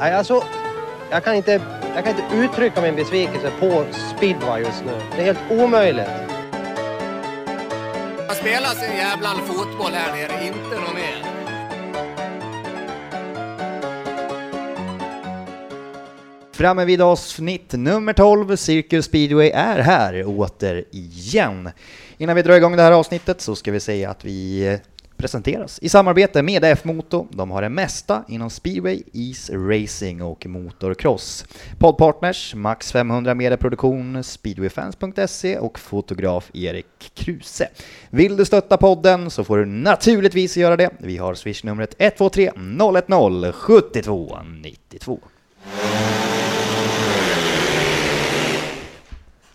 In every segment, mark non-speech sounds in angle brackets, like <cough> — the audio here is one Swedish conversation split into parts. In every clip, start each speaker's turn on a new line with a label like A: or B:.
A: Nej, alltså, jag kan, inte, jag kan inte uttrycka min besvikelse på speedway just nu. Det är helt omöjligt.
B: Man spelar sin jävla fotboll här nere, inte något mer.
C: Framme vid avsnitt nummer 12, Circus Speedway är här åter igen. Innan vi drar igång det här avsnittet så ska vi säga att vi presenteras i samarbete med F-Moto. De har det mesta inom speedway, is, racing och motocross. Poddpartners Max 500 Medieproduktion, speedwayfans.se och fotograf Erik Kruse. Vill du stötta podden så får du naturligtvis göra det. Vi har swishnumret 123 010 72 92.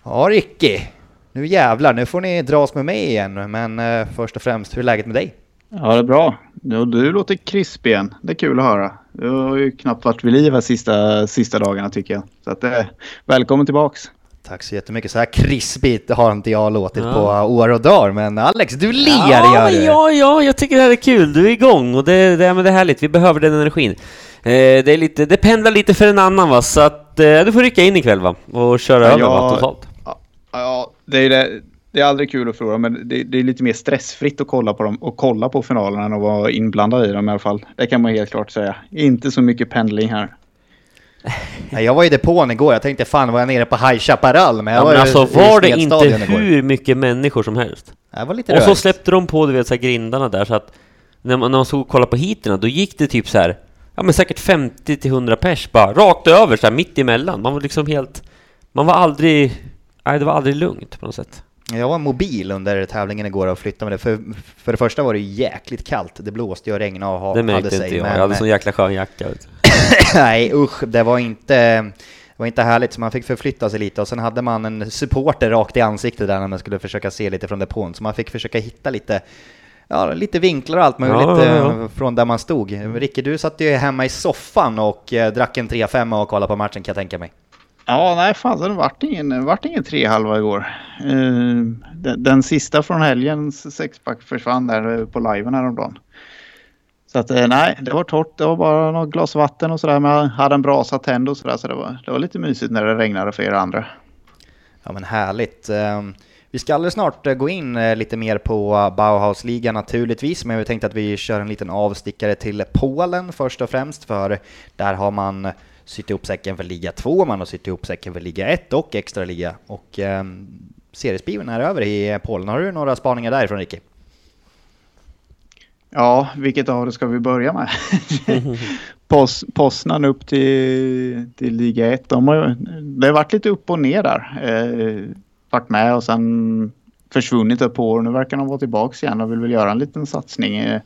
C: Ja, Ricky. Nu jävlar, nu får ni dras med mig igen. Men eh, först och främst, hur är läget med dig?
D: Ja, det är bra. Du, du låter krispig igen. Det är kul att höra. Du har ju knappt varit vid liv här sista, sista dagarna tycker jag. Så att, eh, välkommen tillbaks.
C: Tack så jättemycket. Så här krispigt har inte jag låtit
E: Ja.
C: på år och dagar. Men Alex, du ler
E: ja,
C: gör du.
E: ja, ja, jag tycker det här är kul. Du är igång och det, det, men det är härligt. Vi behöver den energin. Eh, det, är lite, det pendlar lite för en annan va, så att eh, du får rycka in ikväll va? Och köra
D: Ja,
E: över va, totalt.
D: Ja, ja det, är det, det är aldrig kul att förlora men det, det är lite mer stressfritt att kolla på dem och kolla på finalerna än att vara inblandad i dem i alla fall. Det kan man helt klart säga. Inte så mycket pendling här. <laughs>
C: Jag var i depån igår. Jag tänkte fan var jag nere på High Chaparral? Men jag
E: Ja, men
C: ju
E: alltså var det inte hur mycket människor som helst?
C: Jag var lite
E: Och så
C: rörigt.
E: släppte de på du vet, så här grindarna där så att när man, när man såg och kollade på heaterna då gick det typ så här Ja men säkert 50 till 100 pers bara rakt över så här mitt emellan. Man var liksom helt... Man var aldrig... Nej, det var aldrig lugnt på något sätt.
C: Jag var mobil under tävlingen igår och flyttade mig. För, för det första var det jäkligt kallt. Det blåste och regnade och ha,
E: Det
C: hade
E: märkte
C: sig.
E: inte jag.
C: men-
E: Jag hade sån jäkla skön jacka. <coughs>
C: Nej usch, det var inte, det var inte härligt så man fick förflytta sig lite och sen hade man en supporter rakt i ansiktet där när man skulle försöka se lite från depån så man fick försöka hitta lite Ja, lite vinklar och allt möjligt
E: Ja, ja, ja.
C: eh, från där man stod. Ricky, du satt ju hemma i soffan och eh, drack en 3-5 och kollade på matchen kan jag tänka mig.
D: Ja, nej fan, det vart ingen, vart ingen trehalva igår. Uh, den, den sista från helgens sexpack försvann där eh, på liven häromdagen. Så att eh, nej, det var torrt. Det var bara något glas vatten och sådär. Men jag hade en brasa tänd och sådär. Så det var, det var lite mysigt när det regnade för er andra.
C: Ja men härligt. Vi ska alldeles snart gå in lite mer på Bauhausliga naturligtvis, men vi tänkte att vi kör en liten avstickare till Polen först och främst, för där har man sytt ihop säcken för liga 2, man har sytt ihop säcken för liga 1 och extra liga. Och eh, seriespiven är över i Polen. Har du några spaningar därifrån Ricky?
D: Ja, vilket av det ska vi börja med? <laughs> Pos, Poznan upp till, till liga 1. De har, det har varit lite upp och ner där. Eh, varit med och sen försvunnit ett par år. Nu verkar de vara tillbaka igen och vill väl göra en liten satsning. Eh,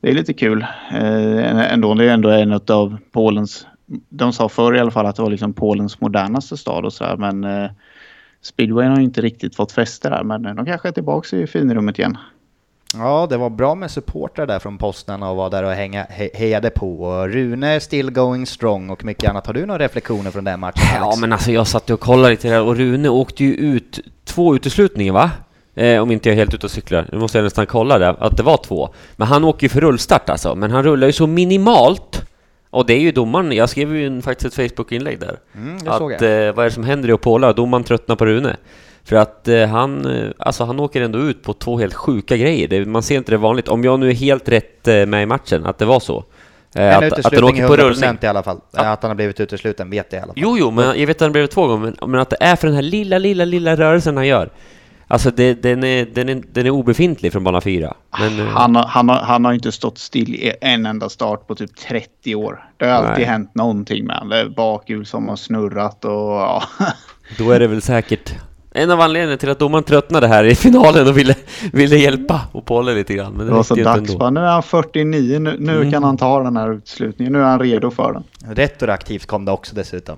D: det är lite kul. Eh, ändå, det är ändå en av Polens, de sa förr i alla fall att det var liksom Polens modernaste stad och sådär men eh, speedwayen har inte riktigt fått fäste där men de kanske är tillbaka i finrummet igen.
C: Ja, det var bra med supportrar där från Poznan och var där och hänga, he, hejade på. Och Rune still going strong och mycket annat. Har du några reflektioner från den matchen Alex?
E: Ja men alltså jag satt ju och kollade lite där och Rune åkte ju ut två uteslutningar va? Eh, om inte jag är helt ute och cyklar. Nu måste jag nästan kolla det, att det var två. Men han åker ju för rullstart alltså. Men han rullar ju så minimalt. Och det är ju domaren, jag skrev ju en, faktiskt ett Facebook-inlägg där.
C: Mm,
E: att eh, vad är det som händer i Opola? Domaren tröttnar på Rune. För att eh, han, eh, alltså han åker ändå ut på två helt sjuka grejer. Det, man ser inte det vanligt. Om jag nu är helt rätt eh, med i matchen, att det var så. Eh, att, att
C: uteslutning
E: åker på rullning.
C: 100% i alla fall. Att han har blivit utesluten vet jag i alla fall.
E: Jo, jo, men jag vet att han blev det två gånger, men, men att det är för den här lilla, lilla, lilla rörelsen han gör. Alltså det, den, är, den, är, den är obefintlig från bana 4. Men, eh,
D: Han har, han, har, han har inte stått still i en enda start på typ 30 år. Det har alltid
E: Nej.
D: hänt någonting med honom. Det är bakhjul som har snurrat och ja.
E: då är det väl säkert en av anledningarna till att domaren tröttnade här i finalen och ville, ville hjälpa och Paul lite grann. Men det,
D: Det var så dags. Bara, nu är han 49, nu, nu
E: Mm.
D: kan han ta den här utslutningen. Nu är han redo för den.
C: Retroaktivt kom det också dessutom.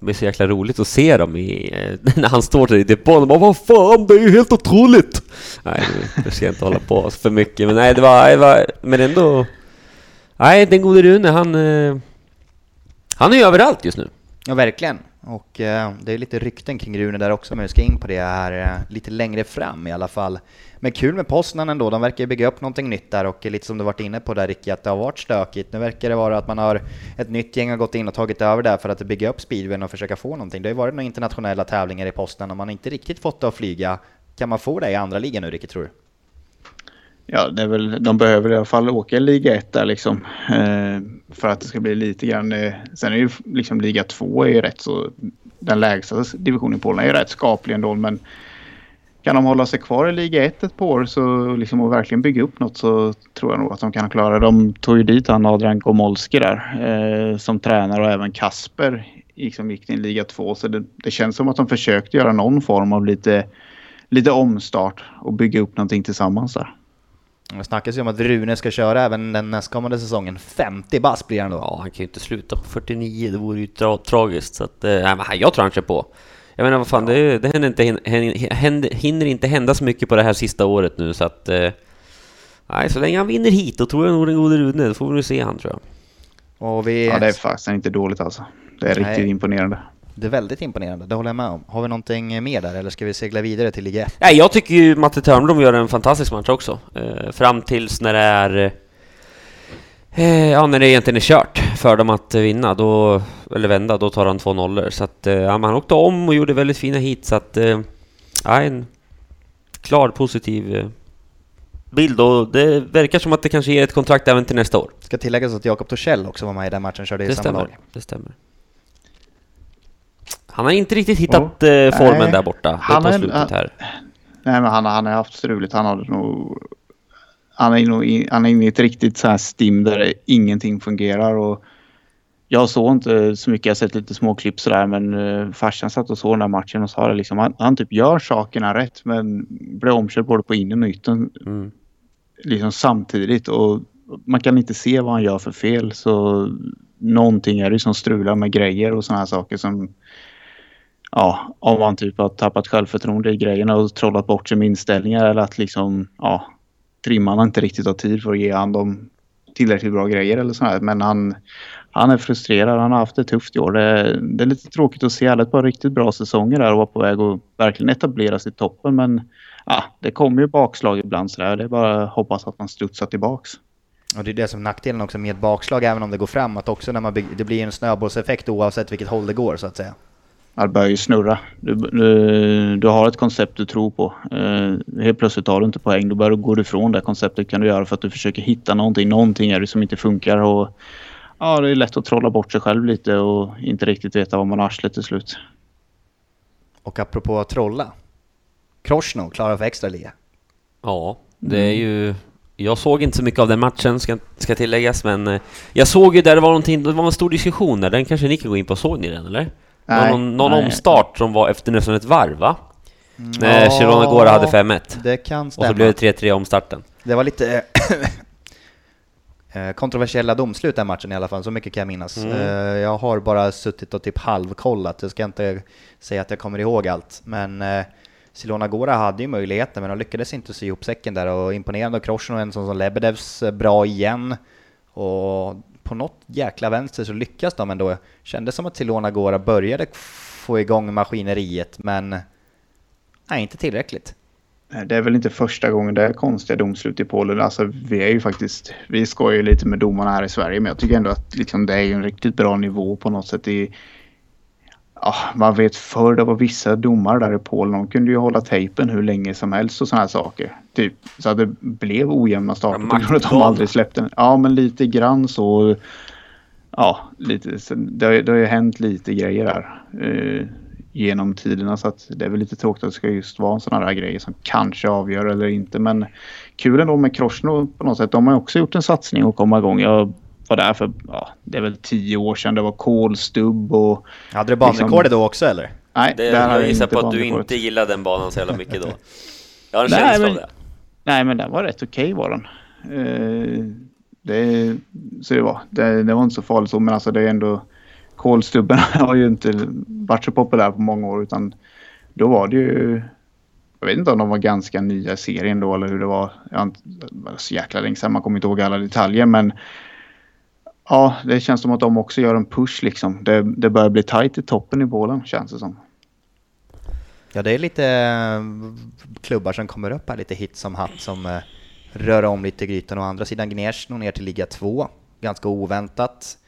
E: Det är så jäkla roligt att se dem i, eh, <laughs> när han står där i depån och bara Vad fan, det är ju helt otroligt! Nej, det- ska jag inte hålla på för mycket, men nej, det var, det var men ändå... Nej, den gode Rune, han... Eh, han är ju överallt just nu.
C: Ja, verkligen. Och eh, det är lite rykten kring Rune där också, men vi ska in på det här eh, lite längre fram i alla fall. Men kul med Poznan ändå, de verkar ju bygga upp någonting nytt där och lite som du varit inne på där Ricky, att det har varit stökigt. Nu verkar det vara att man har ett nytt gäng har gått in och tagit över där för att bygga upp speedwayen och försöka få någonting. Det har ju varit några internationella tävlingar i Poznan och man har inte riktigt fått det att flyga. Kan man få det i andra ligan nu Ricky, tror du?
D: Ja, det är väl, de behöver i alla fall åka i liga 1 där liksom. Eh, för att det ska bli lite grann. Eh, sen är ju liksom liga 2 är ju rätt så. Den lägsta divisionen i Polen är ju rätt skaplig ändå. Men kan de hålla sig kvar i liga 1 ett par år så liksom och verkligen bygga upp något så tror jag nog att de kan klara det. De tog ju dit han Adrian Gomolski där eh, som tränare och även Kasper liksom gick till liga 2. Så det, det känns som att de försökte göra någon form av lite, lite omstart och bygga upp någonting tillsammans där.
C: Det snackas ju om att Rune ska köra även den nästkommande säsongen. 50 bass blir han då.
E: Ja, han kan ju inte sluta på 49, det vore ju tra tragiskt. Så att, eh, nej, men jag tror han kör på. Jag menar vad fan, det, det händer inte, händer, hinner inte hända så mycket på det här sista året nu så att... Eh, nej, så länge han vinner hit då tror jag nog den gode Rune, då får vi nog se han tror jag.
C: Och vi...
D: Ja, det är faktiskt inte dåligt alltså. Det är nej. riktigt imponerande.
C: Det är väldigt imponerande, det håller jag med om. Har vi någonting mer där eller ska vi segla vidare till Liga 1?
E: Nej, jag tycker ju Matte Törnblom gör en fantastisk match också. Eh, fram tills när det är... Eh, ja, när det egentligen är kört för dem att vinna, då, eller vända, då tar han två nollor. Så att, eh, ja, han åkte om och gjorde väldigt fina hit, så att... Eh, ja, en klar positiv eh, bild och det verkar som att det kanske ger ett kontrakt även till nästa år.
C: Ska tilläggas att Jakob Torssell också var med i den matchen, körde i
E: det
C: samma
E: stämmer,
C: lag.
E: Det stämmer. Han har inte riktigt hittat oh. eh, formen nej, där borta han på slutet här.
D: Nej, men han, han har haft struligt. Han har nog... Han är, nog, han är inne i ett riktigt så här stim där ingenting fungerar. Och jag såg inte så mycket, jag har sett lite småklipp sådär men uh, farsan satt och såg den där matchen och sa det liksom, han, han typ gör sakerna rätt men blir omkörd både på innen och ytten mm. liksom samtidigt och man kan inte se vad han gör för fel så någonting är det som strular med grejer och sådana här saker som ja, om man typ har tappat självförtroende i grejerna och trollat bort sig med inställningar eller att liksom, ja, trimmarna inte riktigt har tid för att ge han dem tillräckligt bra grejer eller sådär. Men han, han är frustrerad, han har haft det tufft i år. Det, det är lite tråkigt att se alla ett par riktigt bra säsonger där och vara på väg att verkligen etablera sig i toppen. Men ja, det kommer ju bakslag ibland sådär. Det är bara att hoppas att man studsar tillbaks.
C: Och det är det som är nackdelen också med ett bakslag, även om det går framåt också när man bygger, det blir en snöbollseffekt oavsett vilket håll det går så att säga.
D: Det börjar ju snurra. Du, du, du, har ett koncept du tror på. Uh, helt plötsligt tar du inte poäng. Då börjar du gå ifrån det konceptet kan du göra för att du försöker hitta någonting. Någonting är det som inte funkar. Och, ja, det är lätt att trolla bort sig själv lite och inte riktigt veta vad man har arslet till slut.
C: Och apropå att trolla. Kroshno klara för extra liga.
E: Ja, det är ju... Jag såg inte så mycket av den matchen, ska, ska tilläggas, men eh, jag såg ju där det var någonting, det var en stor diskussion där, den kanske ni kan gå in på, såg ni den eller? Nej, någon någon nej. omstart som var efter nästan ett varv va? Mm. När Chirona Gora hade 5-1.
C: Det kan stämma.
E: Och så blev det 3-3 omstarten.
C: Det var lite eh, kontroversiella domslut den matchen i alla fall, så mycket kan jag minnas. Mm. Eh, jag har bara suttit och typ halvkollat, jag ska inte säga att jag kommer ihåg allt. Men eh, Silona Gora hade ju möjligheten, men de lyckades inte sy ihop säcken där och imponerande av Kroschen och en sån som Lebedevs bra igen. Och på något jäkla vänster så lyckas de ändå. Kändes som att Silona Gora började få igång maskineriet, men nej, inte tillräckligt.
D: Det är väl inte första gången det är konstiga domslut i Polen. Alltså, vi är ju faktiskt, vi skojar ju lite med domarna här i Sverige, men jag tycker ändå att liksom, det är en riktigt bra nivå på något sätt. I, ja, man vet förr det var vissa domare där i Polen, de kunde ju hålla tejpen hur länge som helst och sådana här saker. Typ, så det blev ojämna starter på grund av att de aldrig släppte den. Ja, men lite grann så. Ja, lite, så det, har, det har ju hänt lite grejer där eh, genom tiderna så att det är väl lite tråkigt att det ska just vara sådana där grejer som kanske avgör eller inte. Men kul ändå med Kroshno på något sätt. De har också gjort en satsning och komma igång. Jag var där för, ja, det är väl tio år sedan. Det var kolstubb och...
C: Hade du banrekordet liksom, då också eller?
E: Nej, det, jag gissar på att du inte gillade den banan så jävla mycket då. <laughs> Jag har en känsla av det.
D: Nej, men den var rätt okej okay, var den. Uh, det, så det var, det, det, var inte så farligt så, men alltså det är ändå... Kolstubben <laughs> har ju inte varit så populär på många år utan då var det ju... Jag vet inte om de var ganska nya i serien då eller hur det var. Jag var så jäkla länge sedan, man kommer inte ihåg alla detaljer men Ja, det känns som att de också gör en push liksom. Det, det börjar bli tight i toppen i bålen känns det som.
C: Ja, det är lite eh, klubbar som kommer upp här, lite hit som hatt som eh, rör om lite i grytan. Å andra sidan Gnesno ner till liga 2, ganska oväntat.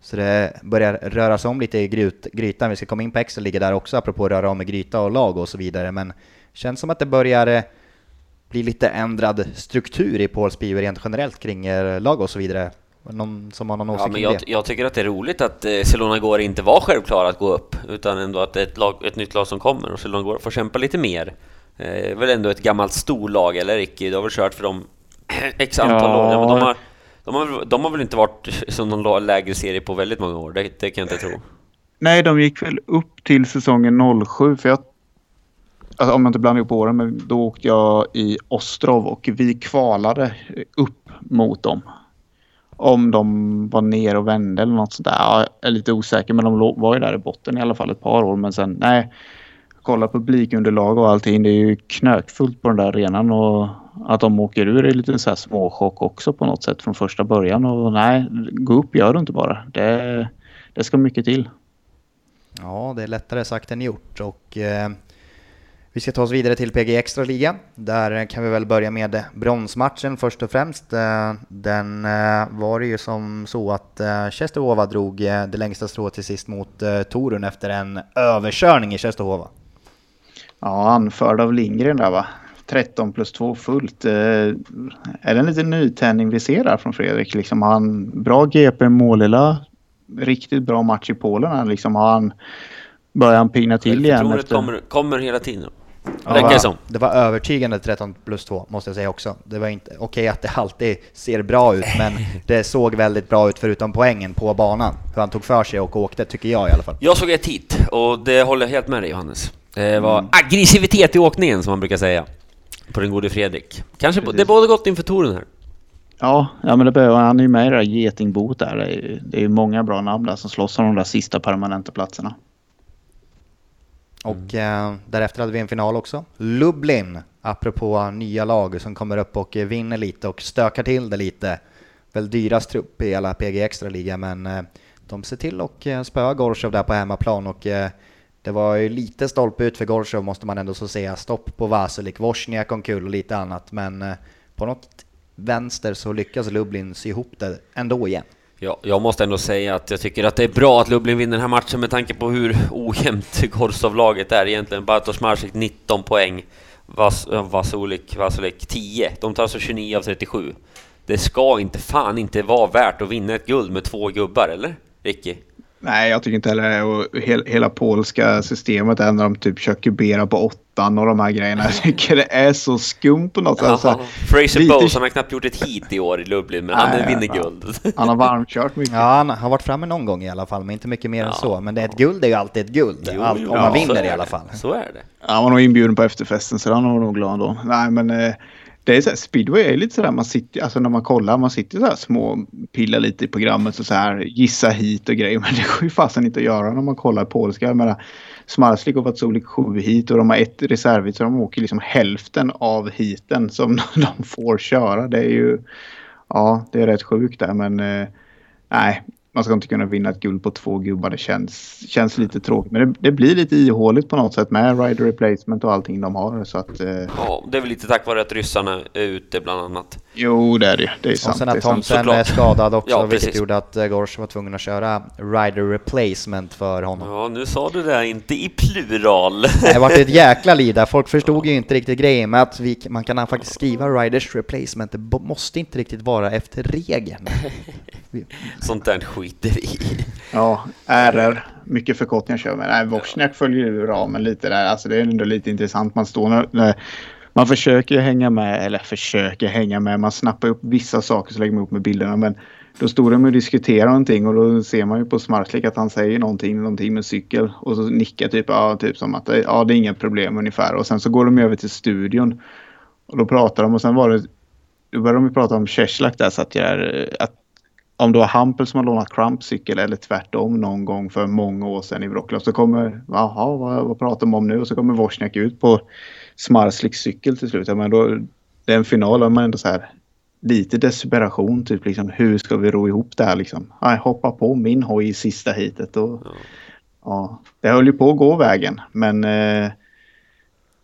C: Så det börjar röras om lite i gryt, grytan. Vi ska komma in på extra ligga där också, apropå röra om i gryta och lag och så vidare. Men känns som att det börjar eh, bli lite ändrad struktur i Paul rent generellt kring lag och så vidare. Någon som har någon åsikt
E: Ja, men jag, jag tycker att det är roligt att eh, Celona Går inte var självklara att gå upp, utan ändå att det är ett, lag, ett nytt lag som kommer och Celona Går får kämpa lite mer. Eh, Det är väl ändå ett gammalt storlag, eller Ricky? Du har väl kört för dem <clears throat> x antal
D: Ja.
E: år? Ja, men de, har, de, har, väl- de har väl inte varit som någon lägre serie på väldigt många år? Det, det kan jag inte tro.
D: Nej, de gick väl upp till säsongen 07 för jag... Alltså, om jag inte blandar ihop åren, men då åkte jag i Ostrov och vi kvalade upp mot dem. Om de var ner och vände eller något sånt där. Ja, jag är lite osäker, men de var ju där i botten i alla fall ett par år. Men sen, nej. Kolla publikunderlag och allting. Det är ju knökfullt på den där arenan och att de åker ur är lite så här småchock också på något sätt från första början. Och nej, gå upp gör du inte bara. Det, det ska mycket till.
C: Ja, det är lättare sagt än gjort och eh, vi ska ta oss vidare till PG Extra Liga. Där kan vi väl börja med bronsmatchen först och främst. Eh, den eh, var det ju som så att eh, Tjestehova drog det längsta strået till sist mot Torun efter en överkörning i Tjestehova.
D: Ja, anförd av Lindgren där va. 13 plus 2 fullt. Eh, är det en liten nytändning vi ser där från Fredrik? Liksom har han bra GP Målilla, riktigt bra match i Polen. Liksom har han, börjar han pigna till igen? Efter...
E: kommer, kommer hela tiden.
C: Ja,
E: det som.
C: det var övertygande 13 plus 2 måste jag säga också. Det var inte okej att det alltid ser bra ut, men <laughs> det såg väldigt bra ut förutom poängen på banan. Hur han tog för sig och åkte, tycker jag i alla fall.
E: Jag såg ett hit och det håller jag helt med dig Johannes. Det var
D: Mm.
E: aggressivitet i åkningen som man brukar säga. På den gode Fredrik. Kanske
D: Precis.
E: det både gott inför touren här.
D: Ja, ja, men det behöver han. är ju med i det där getingbot där. Det är, det är ju många bra namn där som slåss om de där sista permanenta platserna.
C: Och eh, därefter hade vi en final också. Lublin, apropå nya lag som kommer upp och vinner lite och stökar till det lite. Väl dyrast trupp i alla PG Extra-liga, men eh, de ser till och eh, spöa Gorshov där på hemmaplan och eh, det var ju lite stolpe ut för Gorshov måste man ändå så säga. Stopp på Vasulik, Wozniak omkull och lite annat, men eh, på något vänster så lyckas Lublin sy ihop det ändå igen.
E: Ja, jag måste ändå säga att jag tycker att det är bra att Lublin vinner den här matchen med tanke på hur ojämnt <laughs> Gorsov-laget är egentligen. Bartosz Marsik 19 poäng, Vas Vasulik, Vasulik 10. De tar alltså 29 av 37. Det ska inte fan inte vara värt att vinna ett guld med två gubbar, eller? Ricky?
D: Nej, jag tycker inte heller det. Och hela, hela polska systemet är när de typ kör kubera på åttan och de här grejerna. Jag tycker det är så skumt på något sätt.
E: Jaha.
D: Så
E: Fraser
D: lite-
E: Bowles, han har knappt gjort ett hit i år i Lublin, men han
D: Nej,
E: vinner
D: ja.
E: guld.
D: Han har varmkört mycket.
C: Ja, han har varit framme någon gång i alla fall, men inte mycket mer än
E: Ja.
C: så. Men det är ett guld är ju alltid ett guld,
E: Jo,
C: allt, om
E: ja,
C: man vinner i alla fall.
E: Så är det.
D: Han var nog inbjuden på efterfesten så han var nog glad då. Nej men eh, det är så här, speedway är lite sådär man sitter, alltså när man kollar, man sitter så här små pillar lite i programmet och så här gissa hit och grejer. <laughs> Men det går ju fasen inte att göra när man kollar polska. Jag menar, Smarslik varit solig sju hit och de har ett reservhit så de åker liksom hälften av hiten som <laughs> de får köra. Det är ju, ja det är rätt sjukt där men eh, nej. Man ska inte kunna vinna ett guld på två gubbar. Det känns, känns lite tråkigt. Men det, det blir lite ihåligt på något sätt med rider replacement och allting de har. Så att, eh,
E: Ja, det är väl lite tack vare att ryssarna är ute bland annat
D: jo, det är det. Det är sant.
C: Och sen att
E: såklart.
C: är skadad också,
E: Ja,
C: vilket gjorde att eh, Gorsh var tvungen att köra rider replacement för honom.
E: Ja, nu sa du det inte i plural.
C: Det vart ett <laughs> jäkla liv där. Folk förstod ju inte riktigt grejen med att vi, man kan faktiskt skriva riders replacement. Det måste inte riktigt vara efter regeln. <laughs>
E: Sånt där skiter vi i.
D: Ja, RR. Mycket förkortningar kör med. Nej, Wozniak följer ju ramen lite där. Alltså det är ändå lite intressant. Man står när, när man försöker hänga med, eller försöker hänga med. Man snappar upp vissa saker så lägger man upp med bilderna. Men då står de och diskuterar någonting och då ser man ju på SmartLick att han säger någonting, någonting med cykel. Och så nickar typ, ja, typ som att ja, det är inga problem ungefär. Och sen så går de över till studion. Och då pratar de och sen var det, då började de ju prata om Czeslak där så att jag att om det var Hampel som har lånat Crumps cykel eller tvärtom någon gång för många år sedan i Wroclaw så kommer, jaha vad, vad pratar de om nu? Och så kommer Wozniak ut på Smarsliks cykel till slut. Ja, men då, det är en final och man ändå så här, lite desperation. Typ liksom, hur ska vi ro ihop det här liksom? Jag hoppa på min hoj i sista hitet. Och,
E: Ja.
D: ja, det höll ju på att gå vägen. Men eh,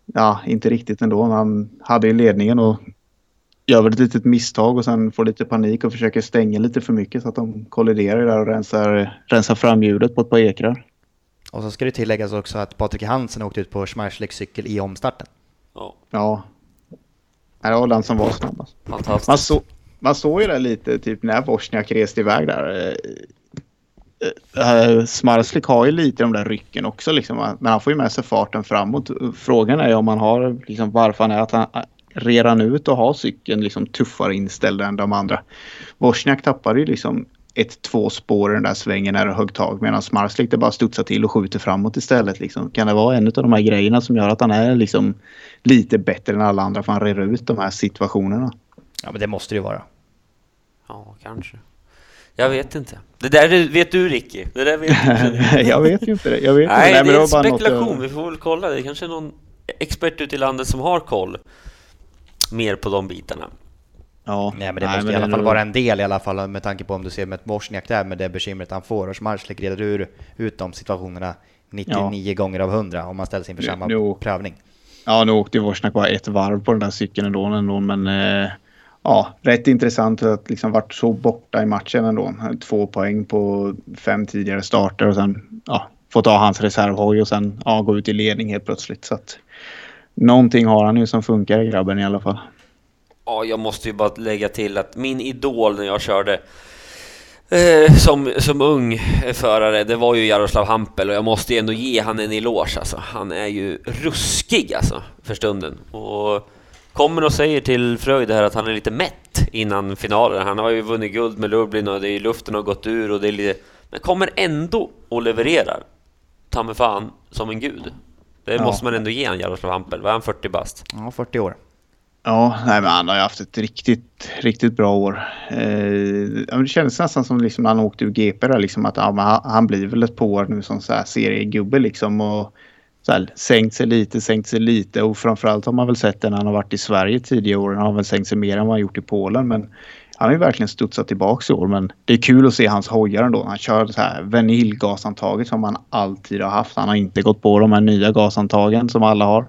D: ja, inte riktigt ändå. Han hade ju ledningen och gör väl ett litet misstag och sen får lite panik och försöker stänga lite för mycket så att de kolliderar där och rensar, rensar fram hjulet på ett par ekrar.
C: Och så ska det tilläggas också att Patrik Hansen åkte ut på Schmerslik cykel i omstarten.
E: Ja,
D: Ja. Det var den som var snabbast.
E: fantastiskt.
D: Man, så, man såg ju det lite typ när Wozniak reste iväg där. Uh, Smarslik har ju lite de där rycken också liksom. Men han får ju med sig farten framåt. Frågan är ju om han har liksom varför han är att han redan ut och har cykeln liksom tuffare inställd än de andra. Wozniak tappade ju liksom ett, två spår i den där svängen när det högg tag medan Smarslik det bara studsar till och skjuter framåt istället. Liksom. Kan det vara en av de här grejerna som gör att han är liksom lite bättre än alla andra för han reder ut de här situationerna?
C: Ja, men det måste det ju vara.
E: Ja, kanske. Jag vet inte. Det där vet du Ricky. Det där vet du. <laughs>
D: jag vet ju inte det. Jag vet
E: Nej,
D: inte.
E: det
D: men
E: är en spekulation.
D: jag-
E: Vi får väl kolla. Det är kanske är någon expert ute i landet som har koll mer på de bitarna.
D: Ja,
C: Nej, men det
D: nej,
C: måste i alla fall
D: nog-
C: vara en del i alla fall med tanke på om du ser med Wozniak där med det bekymret han får och reder ur ut de situationerna 99 gånger av 100 om man ställs inför samma
D: jo.
C: prövning.
D: Ja, nu åkte ju Wozniak bara ett varv på den där cykeln ändå, ändå men eh, ja, rätt intressant att liksom varit så borta i matchen ändå. Två poäng på fem tidigare starter och sen ja, få ta hans reservhoj och sen ja, gå ut i ledning helt plötsligt. Så att någonting har han ju som funkar grabben i alla fall.
E: Ja, jag måste ju bara lägga till att min idol när jag körde eh, som, som ung förare, det var ju Jaroslav Hampel och jag måste ju ändå ge han en eloge alltså. Han är ju ruskig alltså, för stunden. Och kommer och säger till Fröjd här att han är lite mätt innan finalen. Han har ju vunnit guld med Lublin och det är luften har gått ur och det är lite... Men kommer ändå och levererar. Ta mig fan, som en gud. Det
D: Ja.
E: måste man ändå ge han Jaroslav Hampel. Var han 40 bast?
C: Ja, 40 år.
D: Ja, nej, men han har ju haft ett riktigt, riktigt bra år. Eh, det kändes nästan som liksom när han åkte ur GP där, liksom att ja, han blir väl ett par år nu som så här seriegubbe liksom och så här, sänkt sig lite, sänkt sig lite och framförallt har man väl sett det när han har varit i Sverige tidigare år. Han har väl sänkt sig mer än vad han gjort i Polen men han har ju verkligen studsat tillbaks i år men det är kul att se hans hojar ändå. Han kör så här vaniljgasantaget som han alltid har haft. Han har inte gått på de här nya gasantagen som alla har.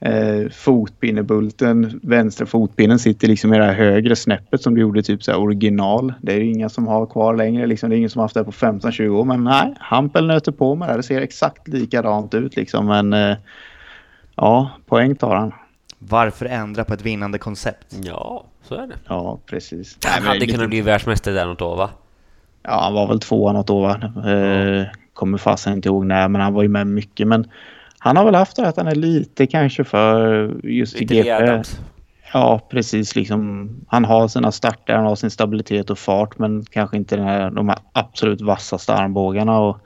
D: Eh, fotpinnebulten, vänstra fotpinnen sitter liksom i det här högre snäppet som du gjorde typ så här original. Det är ju inga som har kvar längre. Liksom. Det är ingen som har haft det på 15-20 år. Men nej, Hampel nöter på med det. Det ser exakt likadant ut liksom. Men eh, ja, poäng tar han.
C: Varför ändra på ett vinnande koncept?
E: Ja, så är det.
D: Ja, precis.
E: Han hade
D: lite-
E: kunnat bli världsmästare där något år va?
D: Ja, han var väl tvåa något år va? Eh, kommer fasen inte ihåg när, men han var ju med mycket. Men han har väl haft det att han är lite kanske för just i
E: Lite
D: GP.
E: Adams.
D: Ja, precis. Liksom, han har sina starter, han har sin stabilitet och fart men kanske inte den här, de här absolut vassaste armbågarna. Och,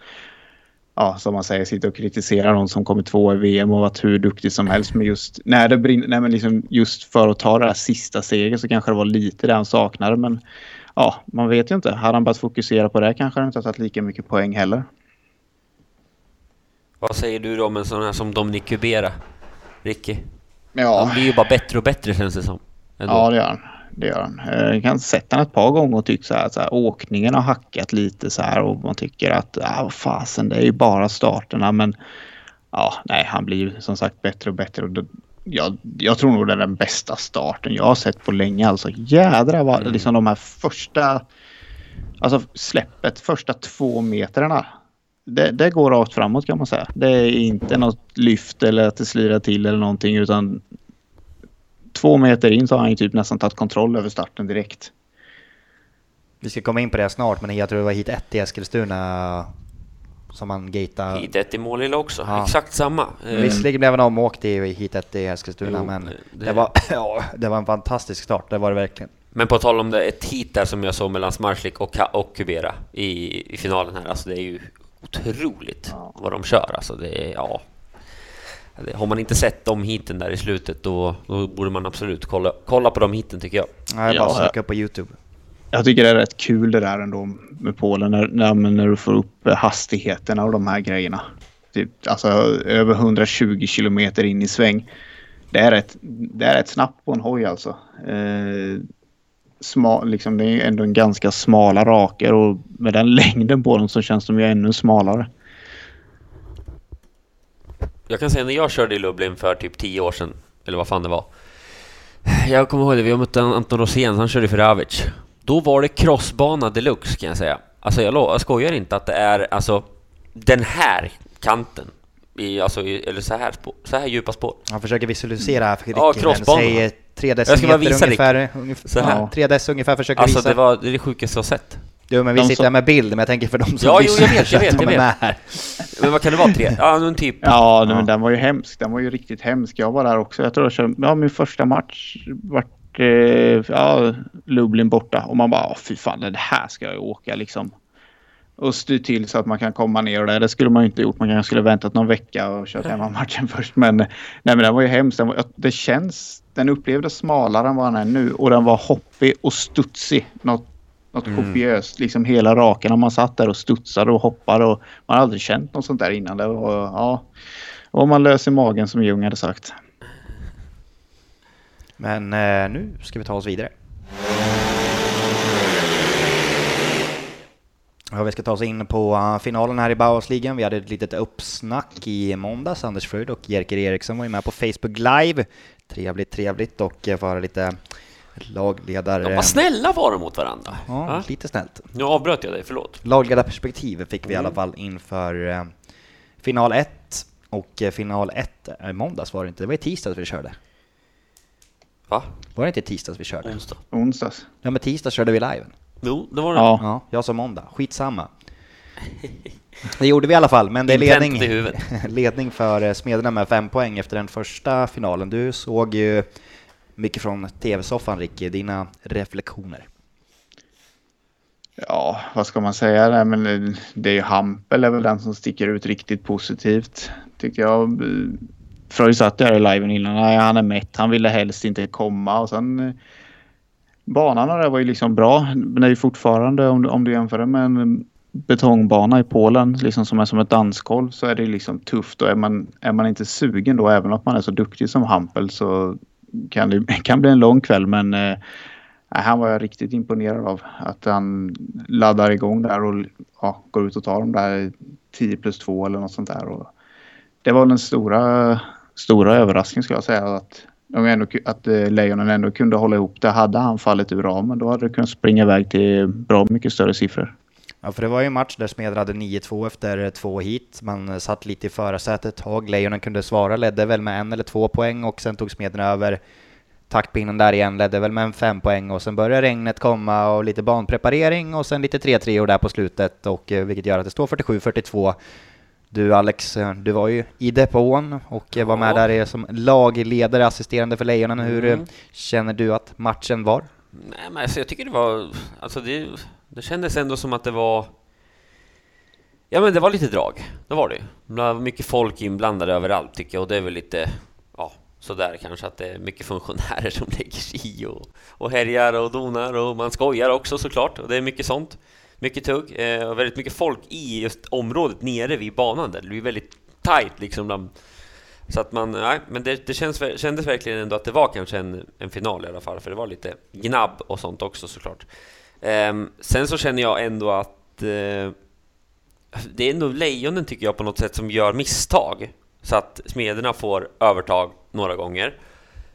D: ja, som man säger, sitta och kritisera någon som kommer två i VM och varit hur duktig som helst. Men just, när det brinner, nej, men liksom just för att ta det här sista steget så kanske det var lite det han saknade. Men ja, man vet ju inte. Hade han börjat fokusera på det kanske han inte tagit lika mycket poäng heller.
E: Vad säger du då om en sån här som Dominic Kubera? Ricky?
D: Ja,
E: Han blir ju bara bättre och bättre känns det som. Ändå.
D: Ja, det gör han. Det gör han. Eh, Jag kan sätta han ett par gånger och tyckt så här, så här åkningen har hackat lite så här och man tycker att vad fasen, det är ju bara starterna men ja, nej, han blir ju som sagt bättre och bättre och det, jag, jag tror nog det är den bästa starten jag har sett på länge alltså. Jädrar vad, liksom de här första, alltså släppet, första två metrarna. Det, det går rakt framåt kan man säga. Det är inte något lyft eller att det slirar till eller någonting utan två meter in så har han ju typ nästan tagit kontroll över starten direkt.
C: Vi ska komma in på det snart, men jag tror det var hit 1 i Eskilstuna som han gatade.
E: Hit ett i Målilla också.
C: Ja.
E: Exakt samma.
C: Visserligen blev han omåkt i hit 1 i Eskilstuna,
E: Jo,
C: men
E: det-
C: det... var, <laughs> ja, det var en fantastisk start, det var det verkligen.
E: Men på tal om det, ett hit där som jag såg mellan Smarslik och, och Kubera i, i finalen här. Alltså det är ju otroligt vad de kör. Alltså det är, ja. Har man inte sett de hiten där i slutet då, då borde man absolut kolla, kolla på de hiten tycker jag.
C: Ja, jag bara
D: Ja.
C: söka på Youtube.
D: Jag tycker det är rätt kul det där ändå med Polen när, när, när du får upp eh, hastigheterna och de här grejerna. Typ, alltså över 120 kilometer in i sväng. Det är rätt, det är rätt snabbt på en hoj alltså. Eh, smal, liksom, det är ändå en ganska smala raker och med den <laughs> längden på dem så känns de ju ännu smalare.
E: Jag kan säga när jag körde i Lublin för typ 10 år sedan, eller vad fan det var. Jag kommer ihåg det, vi mötte Anton Rosén, han körde för Ravic. Då var det crossbana deluxe kan jag säga. Alltså jag, jag skojar inte att det är alltså den här kanten. I, alltså, i, eller så här, spår, så här djupa spår.
C: Han försöker visualisera här för
E: Ja,
C: Ricky, men
E: crossbanan.
C: säger 3
E: Jag ska bara
C: decimeter ungefär. ungefär
E: Så här.
C: ja. 3 dess ungefär försöker
E: Alltså
C: visa.
E: det var det, är det sjukaste jag sett.
C: Jo men vi
D: De
C: sitter
D: som-
C: här med bild, men jag tänker för de som
E: Ja, jo, jag vet, jag vet, jag
C: är
E: vet.
C: med här.
E: Men vad kan det vara? Tre? Ja, men typ.
D: Ja,
E: Ja.
D: men den var ju hemsk. Den var ju riktigt hemsk. Jag var där också. Jag tror jag körde, ja, min första match vart eh, ja, Lublin borta och man bara, "Åh, fy fan, det här ska jag åka liksom. Och styr till så att man kan komma ner och det. Det skulle man ju inte gjort. Man kanske skulle väntat någon vecka och kört hemmamatchen <laughs> först. Men, nej, men den var ju hemsk. Den var, det känns, den upplevdes smalare än vad den är nu och den var hoppig och studsig. Något, något kopiöst. Liksom hela raken. Om man satt där och studsade och hoppade och man har aldrig känt något sånt där innan. Det var, ja, och man lös i magen som Ljung hade sagt.
C: Men eh, nu ska vi ta oss vidare. Ja, vi ska ta oss in på uh, finalen här i Bauhausligan. Vi hade ett litet uppsnack i måndags. Anders Fröjd och Jerker Eriksson var ju med på Facebook Live. Trevligt, trevligt och eh, få höra lite lagledare...
E: De var snälla var de mot varandra.
C: Ja,
E: Ja.
C: lite snällt.
E: Nu avbröt jag dig, förlåt.
C: Lagledarperspektiv fick vi i
E: Mm.
C: alla fall inför eh, final 1. Och eh, final 1, eh, måndags var det inte, det var i tisdags vi körde.
E: Va?
C: Var det inte i tisdags vi körde?
E: Onsdag?
D: Onsdags.
C: Ja men tisdags körde vi liven.
E: Jo, det var det.
D: Ja.
C: Ja, jag sa måndag. Skitsamma. Det gjorde vi i alla fall, men det är ledning,
E: i
C: ledning <laughs> för Smederna med fem poäng efter den första finalen. Du såg ju mycket från TV-soffan Ricky, dina reflektioner.
D: Ja, vad ska man säga? Nej, men eh, det är ju Hampel är väl den som sticker ut riktigt positivt. Tyckte jag. Fröjd satt där i liven innan. Nej, han är mätt. Han ville helst inte komma och sen eh, banan där var ju liksom bra. Men det är ju fortfarande om du, om du jämför det med en betongbana i Polen liksom som är som ett dansgolv så är det liksom tufft och är man, är man inte sugen då även om man är så duktig som Hampel så kan det <laughs> kan bli en lång kväll men eh, han var jag riktigt imponerad av. Att han laddar igång där och ja, går ut och tar de där 10 plus 2 eller något sånt där. Och det var den stora, stora överraskningen skulle jag säga. Att, de ändå, att eh, Lejonen ändå kunde hålla ihop det. Hade han fallit ur ramen då hade det kunnat springa iväg till bra mycket större siffror.
C: Ja, för det var ju en match där Smedra hade 9-2 efter två hit. Man eh, satt lite i förarsätet ett tag. Lejonen kunde svara, ledde väl med en eller två poäng och sen tog Smedra över taktpinnen där igen, ledde väl med en fem poäng och sen började regnet komma och lite banpreparering och sen lite 3-3 där på slutet och eh, vilket gör att det står 47-42. Du Alex, eh, du var ju i depån och var med
E: Ja.
C: där som lagledare, assisterande för Lejonen. Hur
E: Mm.
C: känner du att matchen var?
E: Nej, men alltså, jag tycker det var... Alltså det, det kändes ändå som att det var... Ja, men det var lite drag. Det var det ju. Det var mycket folk inblandade överallt tycker jag och det är väl lite... Ja, sådär kanske att det är mycket funktionärer som <laughs> lägger sig i och, och härjar och donar och man skojar också såklart och det är mycket sånt. Mycket tugg eh, och väldigt mycket folk i just området nere vid banan där. Det blir väldigt tight liksom. Bland, så att man, nej, men det, det känns, kändes verkligen ändå att det var kanske en, en final i alla fall, för det var lite gnabb och sånt också såklart. Ehm, sen så känner jag ändå att eh, det är ändå lejonen tycker jag på något sätt som gör misstag. Så att smederna får övertag några gånger.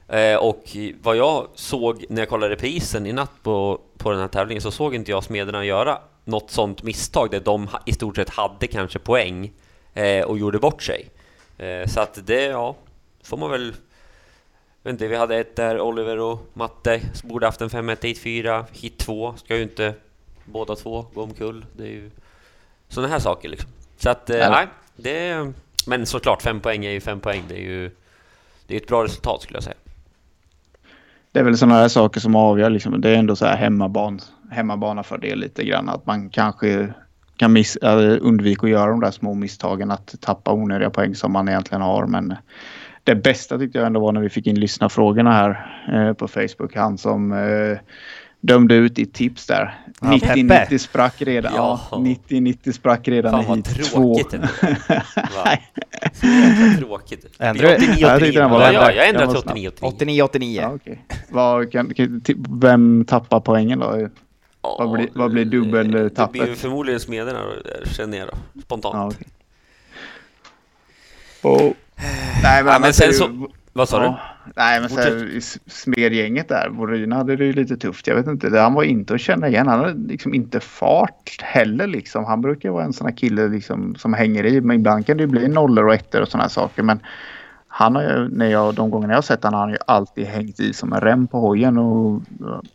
E: Eh, och vad jag såg när jag kollade reprisen i natt på, på den här tävlingen så såg inte jag smederna göra något sånt misstag där de i stort sett hade kanske poäng eh, och gjorde bort sig. Eh, så att det, ja, får man väl... Vet inte, vi hade ett där, Oliver och Matte borde haft en 5-1 hit 4, hit 2 ska ju inte båda två gå omkull. Det är ju sådana här saker liksom. Så att, eh,
D: Ja.
E: nej, det... Men såklart, fem poäng är ju fem poäng. Det är ju det är ett bra resultat skulle jag säga.
D: Det är väl sådana här saker som avgör. Liksom. Det är ändå så här hemmaban, hemmabana för det lite grann. Att man kanske kan miss, undvika att göra de där små misstagen. Att tappa onödiga poäng som man egentligen har. Men det bästa tyckte jag ändå var när vi fick in lyssnarfrågorna här eh, på Facebook. Han som eh, dömde ut i tips där.
C: Ja,
D: 90-90
C: Peppe.
D: sprack redan. Ja,
E: Ja.
D: 90-90 sprack redan
E: Fan
D: i
E: vad
D: hit två.
E: tråkigt ändå. Va? Så jäkla tråkigt.
C: Ändrar du?
E: 89,
D: Jag tyckte den var
E: ja, jag ändrar
D: Den
E: till
D: var snabb.
E: 89, 89.
C: 89-89.
D: Ja, okej. Vad kan, vem tappar poängen då?
E: Ja,
D: Vad blir- vad blir dubbeltappet?
E: Det blir förmodligen Smederna känner jag då, spontant.
D: Ja, okej. Och, nej, men,
E: Ja, men sen så- Vad sa
D: Ja, nej, men så här, i s- smedgänget där, Borin hade det ju lite tufft. Jag vet inte, det- han var inte att känna igen. Han hade liksom inte fart heller liksom. Han brukar vara en sån här kille liksom som hänger i. Men ibland kan det ju bli nollor och ettor och såna här saker. Men han har ju, när jag, de gångerna jag har sett honom, har han ju alltid hängt i som en rem på hojen. Och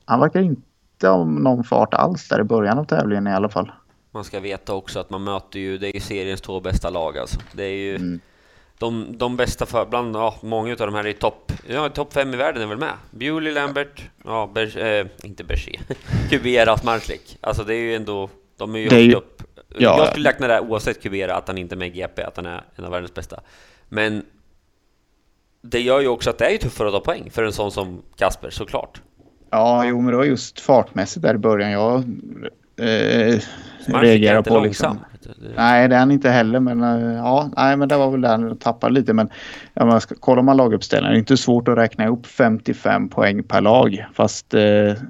D: han verkar inte ha någon fart alls där i början av tävlingen i alla fall.
E: Man ska veta också att man möter ju, det är ju seriens två bästa lag alltså. Det är ju
D: Mm.
E: De, de bästa för, bland, ja, många utav de här är topp, ja topp fem i världen är väl med. Bewley, Lambert, ja, Ber, eh, inte Berger, <laughs> Kubera, Marslik. Alltså det är ju ändå, de är ju högt upp.
D: ja.
E: Jag skulle räkna det här oavsett Kubera, att han inte är med i GP, att han är en av världens bästa. Men det gör ju också att det är tuffare att ta poäng för en sån som Kasper, såklart.
D: Ja, jo, men det var just fartmässigt där i början jag eh, reagerade på.
E: långsam.
D: Liksom.
E: Det-
D: Nej, det är han inte heller. Men eh, ja, nej, men det var väl där han tappade lite. Men ja, man ska, kollar man laguppställningen, det är inte svårt att räkna ihop 55 poäng per lag. Fast eh,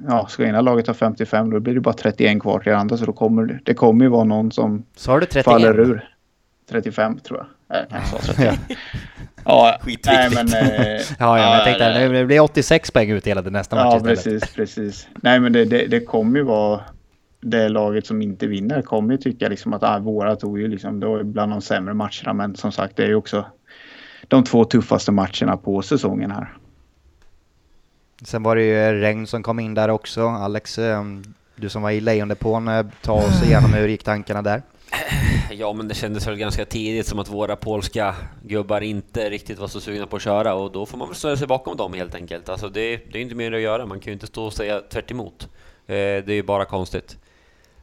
D: ja, ska ena laget ha 55 då blir det bara 31 kvar till andra. Så då kommer det, kommer ju vara någon som
C: Så har du 31.
D: faller ur. 35 tror jag. Kanske sa 31. ja, <laughs> nej, men... Eh, <laughs>
C: Ja, ja, men jag tänkte att det blir 86 poäng utdelade nästa match
D: Ja,
C: istället.
D: precis, precis. Nej, men det, det, det kommer ju vara det laget som inte vinner kommer ju tycka liksom att ah, våra tog ju liksom, det var ju bland de sämre matcherna. Men som sagt, det är ju också de två tuffaste matcherna på säsongen här.
C: Sen var det ju regn som kom in där också. Alex, eh, du som var i Lejondepån, eh, ta oss <laughs> igenom hur gick tankarna där?
E: Ja, men det kändes väl ganska tidigt som att våra polska gubbar inte riktigt var så sugna på att köra och då får man väl ställa sig bakom dem helt enkelt. Alltså det, det är inte mer att göra, man kan ju inte stå och säga tvärt emot. Eh, det är ju bara konstigt.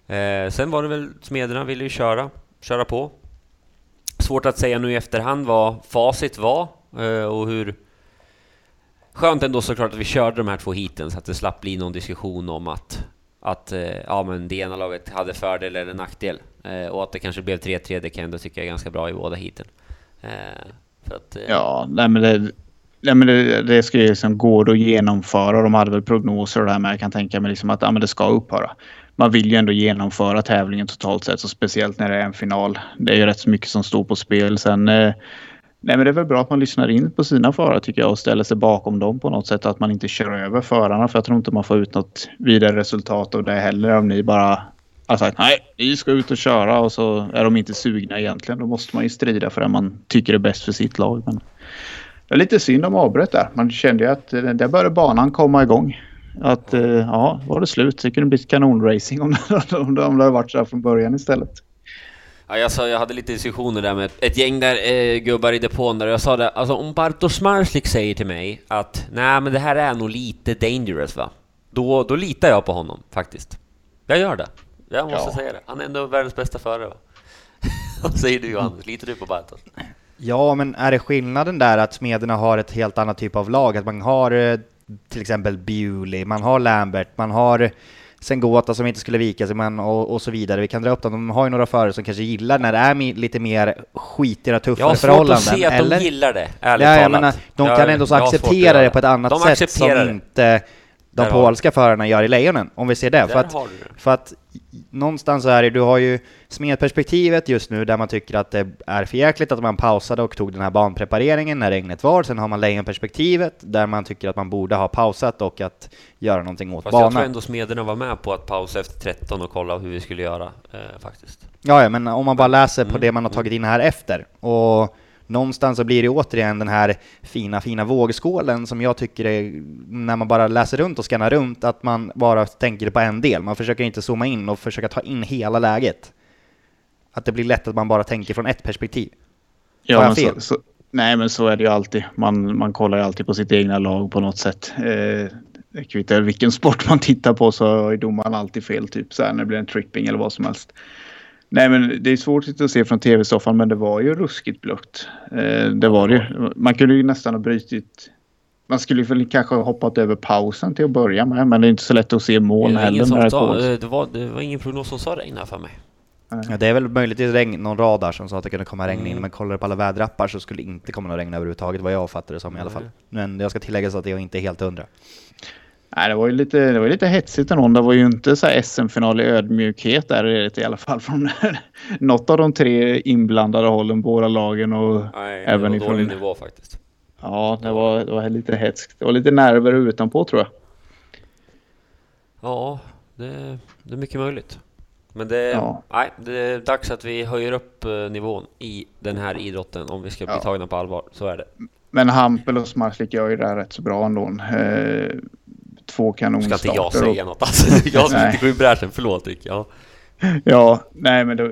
E: Eh, sen var det väl Smederna ville ju köra, köra på. Svårt att säga nu i efterhand vad facit var eh, och hur... Skönt ändå såklart att vi körde de här två heaten så att det slapp bli någon diskussion om att att eh, ja, men det ena laget hade fördel eller nackdel. Eh, och att det kanske blev 3-3, det kan jag ändå tycka är ganska bra i båda heaten. Eh, för att, eh,
D: Ja, nej, men det, nej, men det, det ska ju liksom gå att genomföra. De hade väl prognoser och det här med. Jag kan tänka mig liksom att ja, men det ska upphöra. Man vill ju ändå genomföra tävlingen totalt sett, så speciellt när det är en final. Det är ju rätt så mycket som står på spel. Sen, eh, nej, men det är väl bra att man lyssnar in på sina förare tycker jag och ställer sig bakom dem på något sätt. Att man inte kör över förarna för jag tror inte man får ut något vidare resultat av det heller om ni bara har sagt nej, ni ska ut och köra och så är de inte sugna egentligen. Då måste man ju strida för det man tycker är bäst för sitt lag. Men det är lite synd om avbröt där. Man kände ju att eh, där började banan komma igång. Att eh, ja, var det slut. Det kunde bli kanonracing <laughs> om det, om det, hade varit så här från början istället.
E: Ja, jag, sa, jag hade lite diskussioner där med ett gäng där, eh, gubbar i depån där och jag sa det, alltså om Bartosz Marslik säger till mig att nej men det här är nog lite dangerous va? Då, då litar jag på honom faktiskt. Jag gör det. Jag måste
D: Ja.
E: säga det. Han är ändå världens bästa förare va? <laughs> Vad säger du Johannes? Litar du på Bartosz?
C: Ja, men är det skillnaden där att Smederna har ett helt annat typ av lag? Att man har eh, till exempel Bewley, man har Lambert, man har Sengota som inte skulle vika sig, men, och, och så vidare. Vi kan dra upp dem. De har ju några förare som kanske gillar när det är lite mer skitigare,
E: Jag
C: tuffare
E: har svårt
C: förhållanden.
E: att se att
C: eller?
E: de gillar det, ärligt
C: Ja, jag
E: talat.
C: menar, de
E: Jag-
C: kan ändå så
E: jag
C: acceptera det på ett annat
E: De
C: sätt som
E: det.
C: inte de polska förarna gör i Lejonen, om vi ser det. För att, för att någonstans så är det, du har ju smedperspektivet just nu där man tycker att det är för jäkligt att man pausade och tog den här banprepareringen när regnet var. Sen har man lejonperspektivet där man tycker att man borde ha pausat och att göra någonting åt
E: Fast jag tror
C: banan.
E: ändå Smederna var med på att pausa efter 13 och kolla hur vi skulle göra eh, faktiskt.
C: Ja, ja, men om man bara läser på
E: Mm,
C: det man har tagit in här efter och någonstans så blir det återigen den här fina, fina vågskålen som jag tycker är, när man bara läser runt och skannar runt, att man bara tänker på en del. Man försöker inte zooma in och försöka ta in hela läget. Att det blir lätt att man bara tänker från ett perspektiv. Har jag
D: men
C: fel?
D: Så, så, nej, men så är det ju alltid. Man, man kollar ju alltid på sitt egna lag på något sätt. Eh, det kvittar vilken sport man tittar på så har domaren alltid fel. Typ så här när det blir en tripping eller vad som helst. Nej, men det är svårt att se från tv-soffan, men det var ju ruskigt blött. Eh, det var det ju. Man kunde ju nästan ha brutit man skulle väl kanske ha hoppat över pausen till att börja med, men det är inte så lätt att se mål
E: det, var
D: heller.
E: sa, eh, det, var, det var ingen prognos som sa regn här för mig.
C: Ja, det är väl möjligtvis regn, någon radar som sa att det kunde komma regn in,
E: Mm.
C: men kollar du på alla väderappar så skulle det inte komma någon regn överhuvudtaget, vad jag fattar det som i alla fall. Men jag ska tillägga så att jag inte är helt hundra.
D: Nej, det var ju lite, det var lite hetsigt ändå. Det var ju inte så SM-final i ödmjukhet där är det i alla fall från <laughs> något av de tre inblandade hållen, båda lagen och
E: Nej,
D: även
E: det var dålig
D: ifrån...
E: nivå faktiskt.
D: Ja, det var, det var lite hetskt. Det var lite nerver utanpå tror jag.
E: Ja, det, det är mycket möjligt. Men det,
D: Ja.
E: nej, det är dags att vi höjer upp eh, nivån i den här idrotten om vi ska bli
D: Ja.
E: tagna på allvar. Så är det.
D: Men Hampel och Smarslik gör ju det här rätt så bra ändå. Två
E: Ska
D: kanonstarter.
E: inte jag säga något alltså. Jag ska
D: Nej.
E: inte gå i bräschen, förlåt Rick. Ja.
D: Ja, nej men då,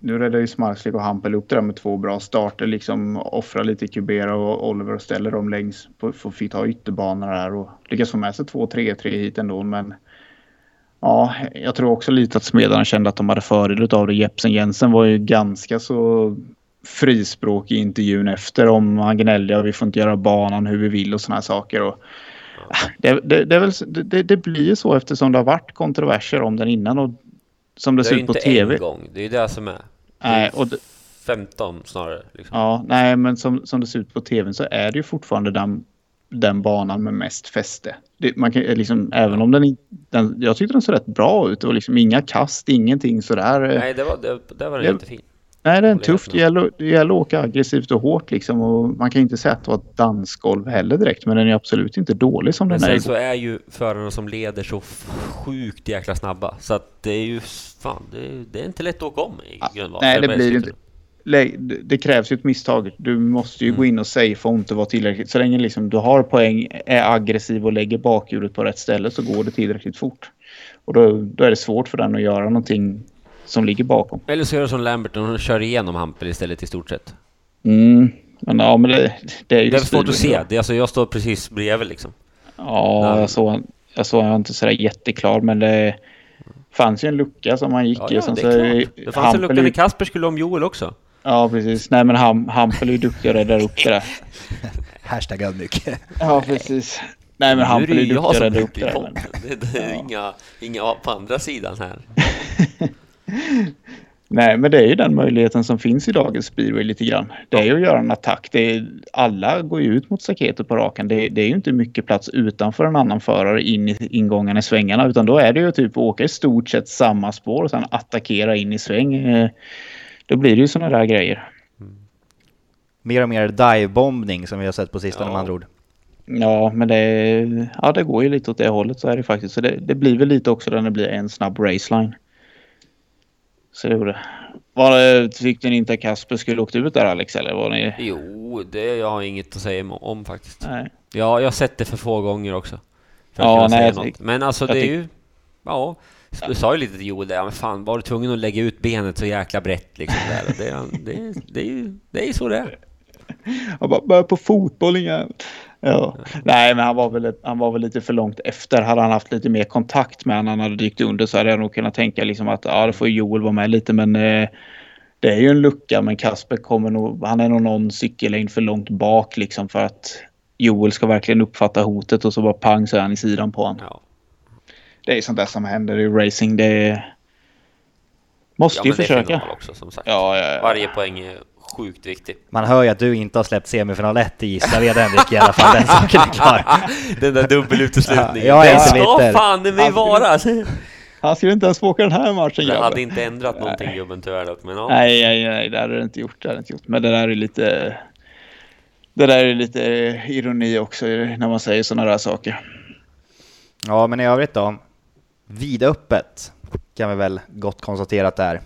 D: nu räddar ju Smarslik och Hampel upp det där med två bra starter. Liksom offra lite Kubera och Oliver och ställer dem längs för fick ta ytterbanorna där och lyckas få med sig två 3-3 hit ändå. Men ja, jag tror också lite att Smedarna kände att de hade fördel av det. Jepsen Jensen var ju ganska så frispråk i intervjun efter om han gnällde och vi får inte göra banan hur vi vill och såna här saker. Och, det, det, det, är väl, det, det blir ju så eftersom det har varit kontroverser om den innan och som det,
E: Det är
D: ser ut på
E: inte
D: tv.
E: en gång, det är ju det som är. Det är
D: Nej, och det,
E: 15 snarare. Liksom.
D: ja, nej, men som, som det ser ut på tv så är det ju fortfarande den, den banan med mest fäste. Det, man kan, liksom, även om den, inte- den... Jag tyckte den såg rätt bra ut. Det var liksom inga kast, ingenting sådär. Nej,
E: det var, det, det var den
D: Jag-
E: jättefin.
D: Nej det är en tufft. Det gäller, det gäller att åka aggressivt och hårt liksom. Och man kan inte säga att det var ett dansgolv heller direkt. Men den är absolut inte dålig som
E: Men
D: den är.
E: sen så är ju förarna som leder så sjukt jäkla snabba. Så att det är ju fan, det är, det är inte lätt att åka om i
D: Ja,
E: Grönvall.
D: nej, det blir det
E: S-cykeln.
D: inte. Det krävs ju ett misstag. Du måste ju
E: Mm.
D: gå in och safea och inte vara tillräckligt. Så länge liksom du har poäng, är aggressiv och lägger bakhjulet på rätt ställe så går det tillräckligt fort. Och då, då är det svårt för den att göra någonting som ligger bakom.
E: Eller så gör du som Lambert och kör igenom Hampel istället i stort sett.
D: Mm. Men ja, men det, det är ju
E: Det är svårt att se. Det är alltså, jag står precis bredvid liksom.
D: Ja,
E: Nej.
D: jag såg, jag såg var inte sådär jätteklar men det fanns ju en lucka som han gick
E: Ja,
D: i.
E: ja
D: sen
E: det
D: så.
E: Det fanns en
D: Hampel
E: lucka
D: är-
E: när Kasper skulle om Joel också.
D: Ja, precis. Nej, men Ham, Hampel är ju duktig och räddar upp det där. <laughs>
C: Hashtag ödmjuk.
D: Ja, precis. Nej, men Hampel är
E: ju
D: duktig och räddar upp det där. Men...
E: Det, det är
D: Ja.
E: inga, inga på andra sidan här. <laughs> <laughs>
D: Nej, men det är ju den möjligheten som finns i dagens speedway lite grann. Det är ju att göra en attack. Det är, alla går ju ut mot staketet på raken. Det, det är ju inte mycket plats utanför en annan förare in i ingångarna i svängarna. Utan då är det ju typ åka i stort sett samma spår och sen attackera in i sväng. Eh, Då blir det ju sådana där grejer.
C: Mer och mer divebombning som vi har sett på sistone
E: Ja.
C: med andra ord.
D: Ja, men det, ja, det går ju lite åt det hållet så är det faktiskt. Så det, det blir väl lite också när det blir en snabb raceline. Så det gjorde det. Var det, tyckte ni inte att Kasper skulle åkt ut där Alex? Eller var ni...
E: Jo, det jag har inget att säga om, faktiskt.
D: Nej.
E: Ja, jag har sett det för få gånger också.
D: Ja, nej, jag tyck-
E: Men alltså
D: jag
E: det är ju... Ja, du sa ju lite till Joel där, men fan var du tvungen att lägga ut benet så jäkla brett liksom där? Och Det, det, det, är ju det är så det är. <laughs>
D: Han bara, börja på fotboll inga... Ja. Nej, men han var, väl, han var väl lite för långt efter. Hade han haft lite mer kontakt med honom, han hade dykt under så hade jag nog kunnat tänka liksom att ja, det får Joel vara med lite, men eh, det är ju en lucka. Men Kasper kommer nog, han är nog någon cykellängd för långt bak liksom för att Joel ska verkligen uppfatta hotet och så bara pang så är han i sidan på honom.
E: Ja.
D: Det är sånt där som händer i racing. Det är... måste
E: Ja,
D: ju försöka.
E: också som sagt.
D: Ja, ja, ja.
E: Varje poäng är sjukt viktig.
C: Man hör ju att du inte har släppt semifinal 1 i Gislaved Henrik i alla fall, den saken är klar. <laughs>
E: Den där dubbeluteslutningen.
C: Ja,
E: Den
C: inte
E: ska
C: bitter.
E: fan det mig vara!
D: Han skulle inte ens få åka den här matchen
E: Det hade inte ändrat någonting gubben tyvärr dock, men ja.
D: Nej, nej, nej, det hade det inte gjort. Det hade inte gjort. Men det där är lite... Det där är lite ironi också när man säger sådana där saker.
C: Ja, men i övrigt då? Vidöppet kan vi väl gott konstatera att det är.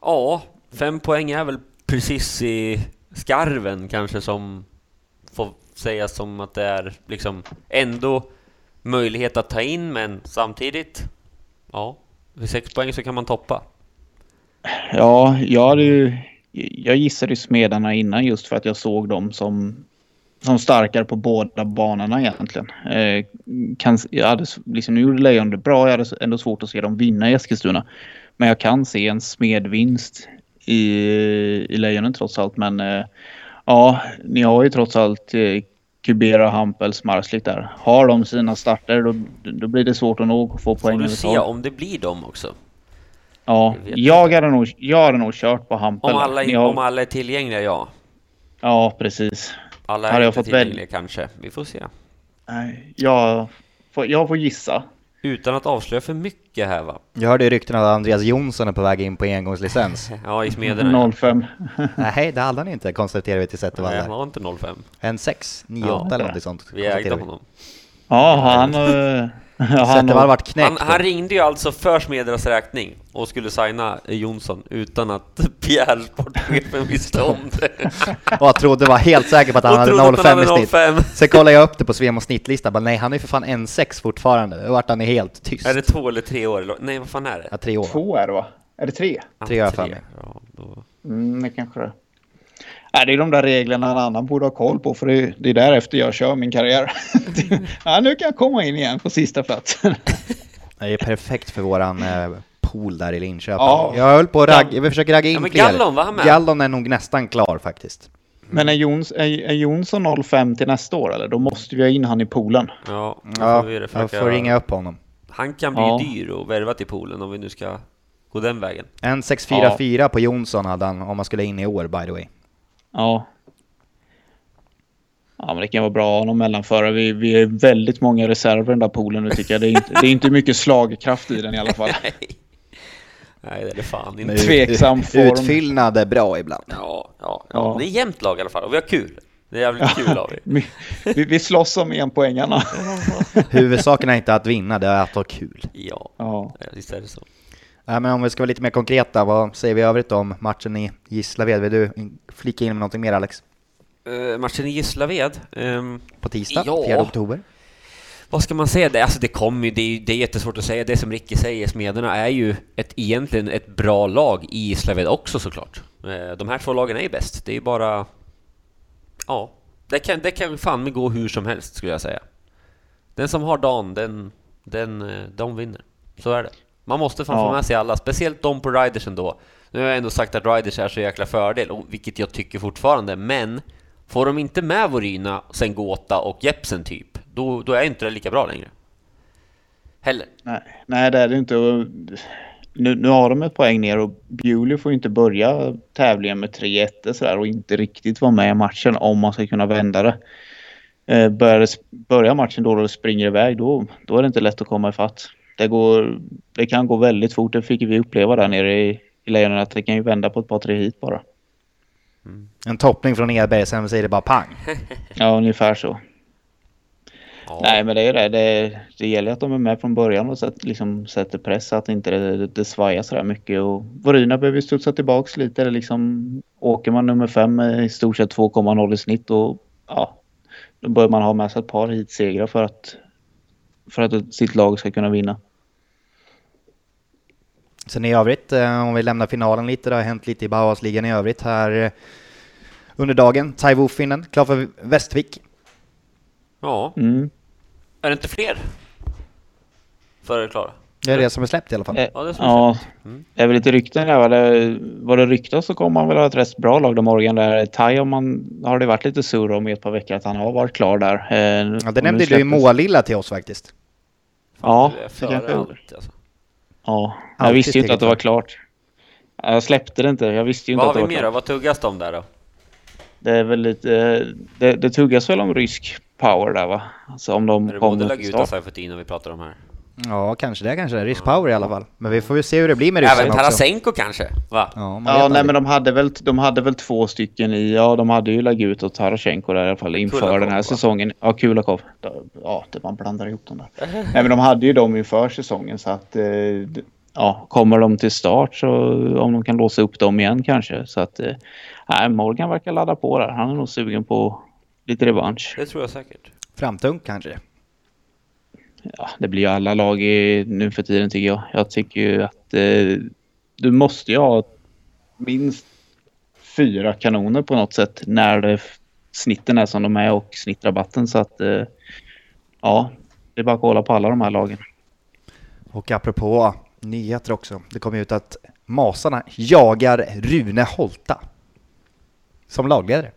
E: Ja, fem poäng är väl precis i skarven kanske som får sägas som att det är liksom ändå möjlighet att ta in men samtidigt ja, vid sex poäng så kan man toppa.
D: Ja, jag, hade ju, jag gissade ju Smedarna innan just för att jag såg dem som, som starkare på båda banorna egentligen. Eh, kan, jag hade, liksom, nu gjorde Lejon det bra, jag hade ändå svårt att se dem vinna i Eskilstuna. Men jag kan se en smedvinst i, i Lejonen trots allt. Men eh, ja, ni har ju trots allt eh, Kubera, Hampels, Marslik där. Har de sina starter då, då blir det svårt att och få poäng
E: Får du se om det blir dem också.
D: Ja,
E: Jag
D: jag hade, nog, jag hade nog kört på Hampel.
E: Om alla,
D: har-
E: om alla är tillgängliga, ja.
D: Ja, precis.
E: Alla är
D: Hade jag
E: inte
D: fått välja-
E: tillgängliga kanske. Vi får se.
D: Nej, Jag får, jag får gissa.
E: Utan att avslöja för mycket här va?
C: Jag hörde ju rykten att Andreas Jonsson är på väg in på engångslicens. <laughs>
E: Ja, i Smederna.
D: 05. <laughs>
C: Nej, det hade han inte, konstaterar vi till
E: Nej,
C: Zettervall
E: han
C: där.
E: var inte 05.
C: En 6, 9,
E: Ja.
C: 8 eller något sånt.
E: Vi ägde honom.
D: Ja, han... <laughs> han
C: Zettervall vart knäckt.
E: Han, han ringde ju alltså för Smedernas räkning och skulle signa Jonsson utan att <laughs> Pierre, sportchefen, visste om <laughs> det.
C: Och jag trodde, var helt säker på att han hade
E: trodde att
C: 05
E: han
C: i snitt.
E: 05.
C: Sen kollade jag upp det på Svemos snittlista, bara nej han är för fan en 6 fortfarande. Då vart han helt tyst.
E: Är det två eller tre år? Nej, vad fan är det?
C: Ja, tre år.
D: Två är det va? Är det tre?
C: Tre har jag för mig.
E: Ja, då...
D: Mm, det kanske det är. <laughs> Nej, det är de där reglerna en annan borde ha koll på för det, det är därefter jag kör min karriär. <laughs> ja, nu kan jag komma in igen på sista platsen. <laughs>
C: Det är perfekt för våran eh, pool där i Linköping.
D: Ja.
C: Jag höll på att ragga, vi försöker ragga in
E: Ja, men
C: fler.
E: Gallon, var han med?
C: Gallon är nog nästan klar faktiskt.
D: Men är, Jons, är, är Jonsson 05 till nästa år eller? Då måste vi ha in han i poolen.
E: Ja, då
C: Ja,
E: får vi
C: jag får ringa upp honom.
E: Han kan bli
D: Ja.
E: dyr och värva till poolen om vi nu ska gå den vägen.
C: En 644 på Jonsson hade han om man skulle in i år by the way.
D: Ja. Ja, men det kan vara bra att ha någon mellanförare. Vi, vi är väldigt många reserver i den där poolen nu tycker jag. Det är inte, det är inte mycket slagkraft i den i alla fall. <laughs>
E: Nej. Nej, det är det fan inte.
D: Tveksam form.
C: Utfyllnad är bra ibland.
E: Ja, ja, ja.
D: Ja.
E: Det är jämnt lag i alla fall och vi har kul. Det är jävligt kul vi. <laughs>
D: Vi, vi, vi slåss om enpoängarna. <laughs>
C: Huvudsaken är inte att vinna, det är att ha kul.
E: Ja,
D: Ja.
E: visst är det så.
C: Nej, men om vi ska vara lite mer konkreta, vad säger vi i övrigt om matchen i Gislaved? Vill du flika in med någonting mer Alex?
E: Uh, matchen i Gislaved. ehm,
C: På tisdag,
E: Ja.
C: 4 oktober.
E: vad ska man säga? Det, alltså det kommer ju, det, det är jättesvårt att säga. Det som Ricky säger, Smederna är ju ett, egentligen ett bra lag i Gislaved också såklart. Eh, de här två lagen är ju bäst. Det är ju bara... Ja, det kan, det kan fan med gå hur som helst skulle jag säga. Den som har dagen, den, den, eh, de vinner. Så är det. Man måste fan
D: Ja.
E: få med sig alla, speciellt de på Riders ändå. Nu har jag ändå sagt att Riders är så jäkla fördel, och vilket jag tycker fortfarande, men får de inte med Voryna, sen Gåta och Jepsen typ, då, då är inte det lika bra längre. Heller.
D: Nej, nej, det är det inte. Nu, nu har de ett poäng ner och Bewley får ju inte börja tävlingen med 3-1 sådär och inte riktigt vara med i matchen om man ska kunna vända det. Eh, börjar börjar matchen då och springer iväg då, då är det inte lätt att komma ifatt. Det, går, det kan gå väldigt fort. Det fick vi uppleva där nere i, i Lejonen att det kan ju vända på ett par tre hit bara.
C: En toppning från Edberg, sen säger det bara pang. <laughs>
D: Ja, ungefär så.
E: Ja.
D: Nej, men det är det. det. Det gäller att de är med från början och sätt, liksom sätter press så att inte det, det, det svajar så där mycket. Och Voryna behöver studsa tillbaks lite. Eller liksom, åker man nummer fem med i stort sett 2,0 i snitt och ja, då bör man ha med sig ett par hitsegrar för att, för att sitt lag ska kunna vinna.
C: Sen i övrigt, eh, om vi lämnar finalen lite, det har hänt lite i Bauhausligan i övrigt här eh, under dagen. Taiwo Finnen, klar för Västervik.
E: ja.
D: Mm.
E: Är det inte fler? Före klara?
C: Det är det som är släppt i alla fall.
D: Eh,
E: Ja, det är
D: Ja.
E: Mm.
D: det är väl lite rykten där. Vad det, vad det ryktas så kommer han väl ha ett rätt bra lag där Morgan där. Tai har, man, har det varit lite sur om i ett par veckor att han har varit klar där. Eh,
C: Ja, det nämnde du i
D: släpptes-
C: Målilla till oss faktiskt.
D: Ja, det kanske
E: allt, alltså.
D: Ja, jag
C: Alltid
D: visste ju inte att det var klart. Jag släppte det inte. Jag visste ju inte
E: Vad
D: att det
E: har
D: var
E: vi mer då?
D: klart.
E: Vad tuggas det om där då?
D: Det är väl lite... Det, det tuggas väl om rysk power där va? Alltså om de
E: Är det både
D: kommer till
E: Laguta och
D: start.
E: Saifutin vi pratar om här?
C: Ja, kanske det kanske. Risk power i alla fall. Men vi får ju se hur det blir med ryssen
E: Även
C: också.
E: Tarasenko kanske? Va?
C: Ja,
D: Ja, nej men de hade, väl, de hade väl två stycken i... Ja, de hade ju Lagut och Tarasjenko där i alla fall inför
E: Kulakov,
D: den här
E: va?
D: säsongen. Ja, Kulakov. Ja, det man blandar ihop dem där. nej men de hade ju dem inför säsongen så att... Eh, ja, kommer de till start så om de kan låsa upp dem igen kanske. Så att... Eh, nej, Morgan verkar ladda på där. Han är nog sugen på lite revansch.
E: Det tror jag säkert.
C: Framtungt kanske.
D: Ja, det blir ju alla lag i, nu för tiden tycker jag. Jag tycker ju att eh, du måste ju ha minst fyra kanoner på något sätt när det, snitten är som de är och snittrabatten. Så att eh, ja, det är bara att kolla på alla de här lagen.
C: Och apropå nyheter också. Det kom ut att Masarna jagar Rune Holta. Som lagledare.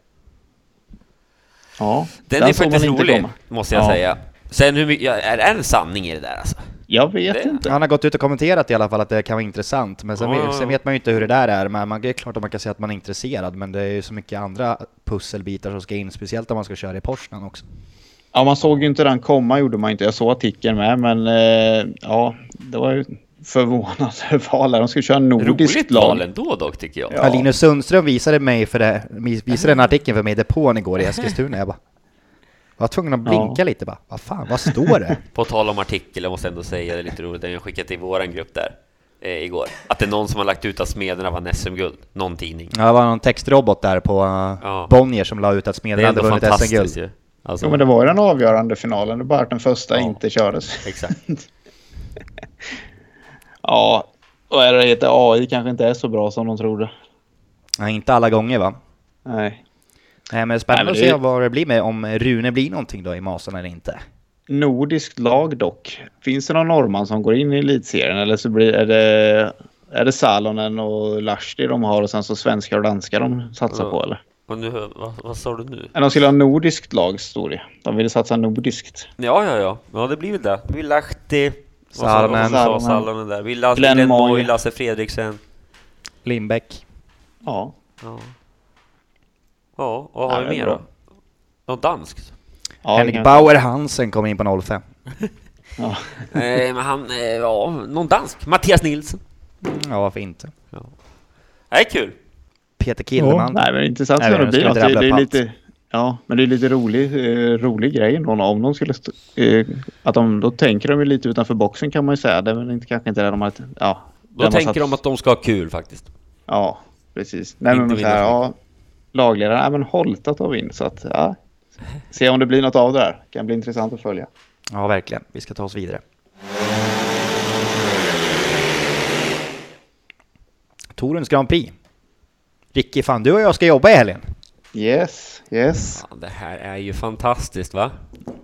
D: Ja,
E: Den, är
D: såg man
E: faktiskt rolig,
D: komma.
E: måste jag
D: Ja.
E: säga. Sen hur mycket, är det en sanning i det där alltså?
D: Jag vet
E: Det-
D: inte.
C: Han har gått ut och kommenterat i alla fall att det kan vara intressant, men sen,
E: Ja.
C: sen vet man ju inte hur det där är. Men man, det är klart att man kan säga att man är intresserad, men det är ju så mycket andra pusselbitar som ska in, speciellt om man ska köra i Porschen också.
D: Ja, man såg ju inte den komma gjorde man inte. Jag såg artikeln med, men eh, ja, det var ju förvånande <laughs> val. De skulle köra nordiskt
E: Roligt
D: lag.
E: val ändå dock, tycker jag.
D: Ja.
C: Ja. Linus Sundström visade mig för det, visade den artikeln för mig i depån igår i <laughs> Eskilstuna. Jag bara, jag var tvungen att blinka
D: Ja.
C: lite bara, vad fan, vad står det? <laughs>
E: På tal om artikel, jag måste ändå säga det är lite roligt, den jag skickade till våran grupp där eh, igår. Att det är någon som har lagt ut att Smederna vann SM-guld. Någon tidning.
C: Ja, det var någon textrobot där på uh,
E: Ja.
C: Bonnier som la ut att Smedjan hade vunnit SM-guld.
E: ju. Alltså,
D: Jo, men det var ju den avgörande finalen. Det är bara att den första
E: Ja.
D: inte kördes.
E: Exakt. <laughs>
D: Ja, och är det heter AI kanske inte är så bra som de trodde.
C: Ja, inte alla gånger va?
D: Nej.
C: Nej, men spännande
D: Nej, men
C: att
D: det-
C: se vad det blir med om Rune blir någonting då i Masan eller inte.
D: Nordiskt lag dock. Finns det någon norrman som går in i elitserien eller så blir är det, är det Salonen och Lahti de har och sen så svenskar och danskar de satsar
E: Ja.
D: på eller?
E: Och nu, vad, vad sa du nu?
D: Men de skulle ha nordiskt lag stod det. De ville satsa nordiskt.
E: Ja, ja, ja. Ja, det blir väl det. Det blir Lahti,
C: Salonen.
E: Salonen, där. Vi Lasse
D: Glenn
E: Moy. Lasse Fredriksen.
C: Lindbäck.
D: Ja.
E: Ja. Ja, vad
D: Ja,
E: har vi mer då? Något danskt?
D: ja
C: Henrik Bauer Hansen kom in på 05. <laughs>
D: Ja. <laughs>
E: eh, men han, eh, ja, någon dansk. Mattias Nilsson.
C: Ja, varför inte?
E: Det är kul.
C: Peter
D: Ja,
C: Kindelman.
D: nej, men intressant
C: Nej,
D: ska
C: men
D: det bli. det, det är lite, ja, men det är lite rolig, eh, rolig grej ändå om de skulle... Stå, eh, att de, då tänker de ju lite utanför boxen kan man ju säga. Det är väl inte, kanske inte det de har... Ja,
E: Då
D: de har
E: tänker
D: satt-
E: de att de ska ha kul faktiskt.
D: Ja, precis. Nej, men
E: Inte
D: så här, ja, lagledaren, ja men Holta tar vi in så att ja. Se om det blir något av det där. Kan bli intressant att följa.
C: Ja, verkligen. Vi ska ta oss vidare. Torens Grand Prix. Ricky, fan du och jag ska jobba i helgen.
D: Yes, yes.
E: Fan, det här är ju fantastiskt va?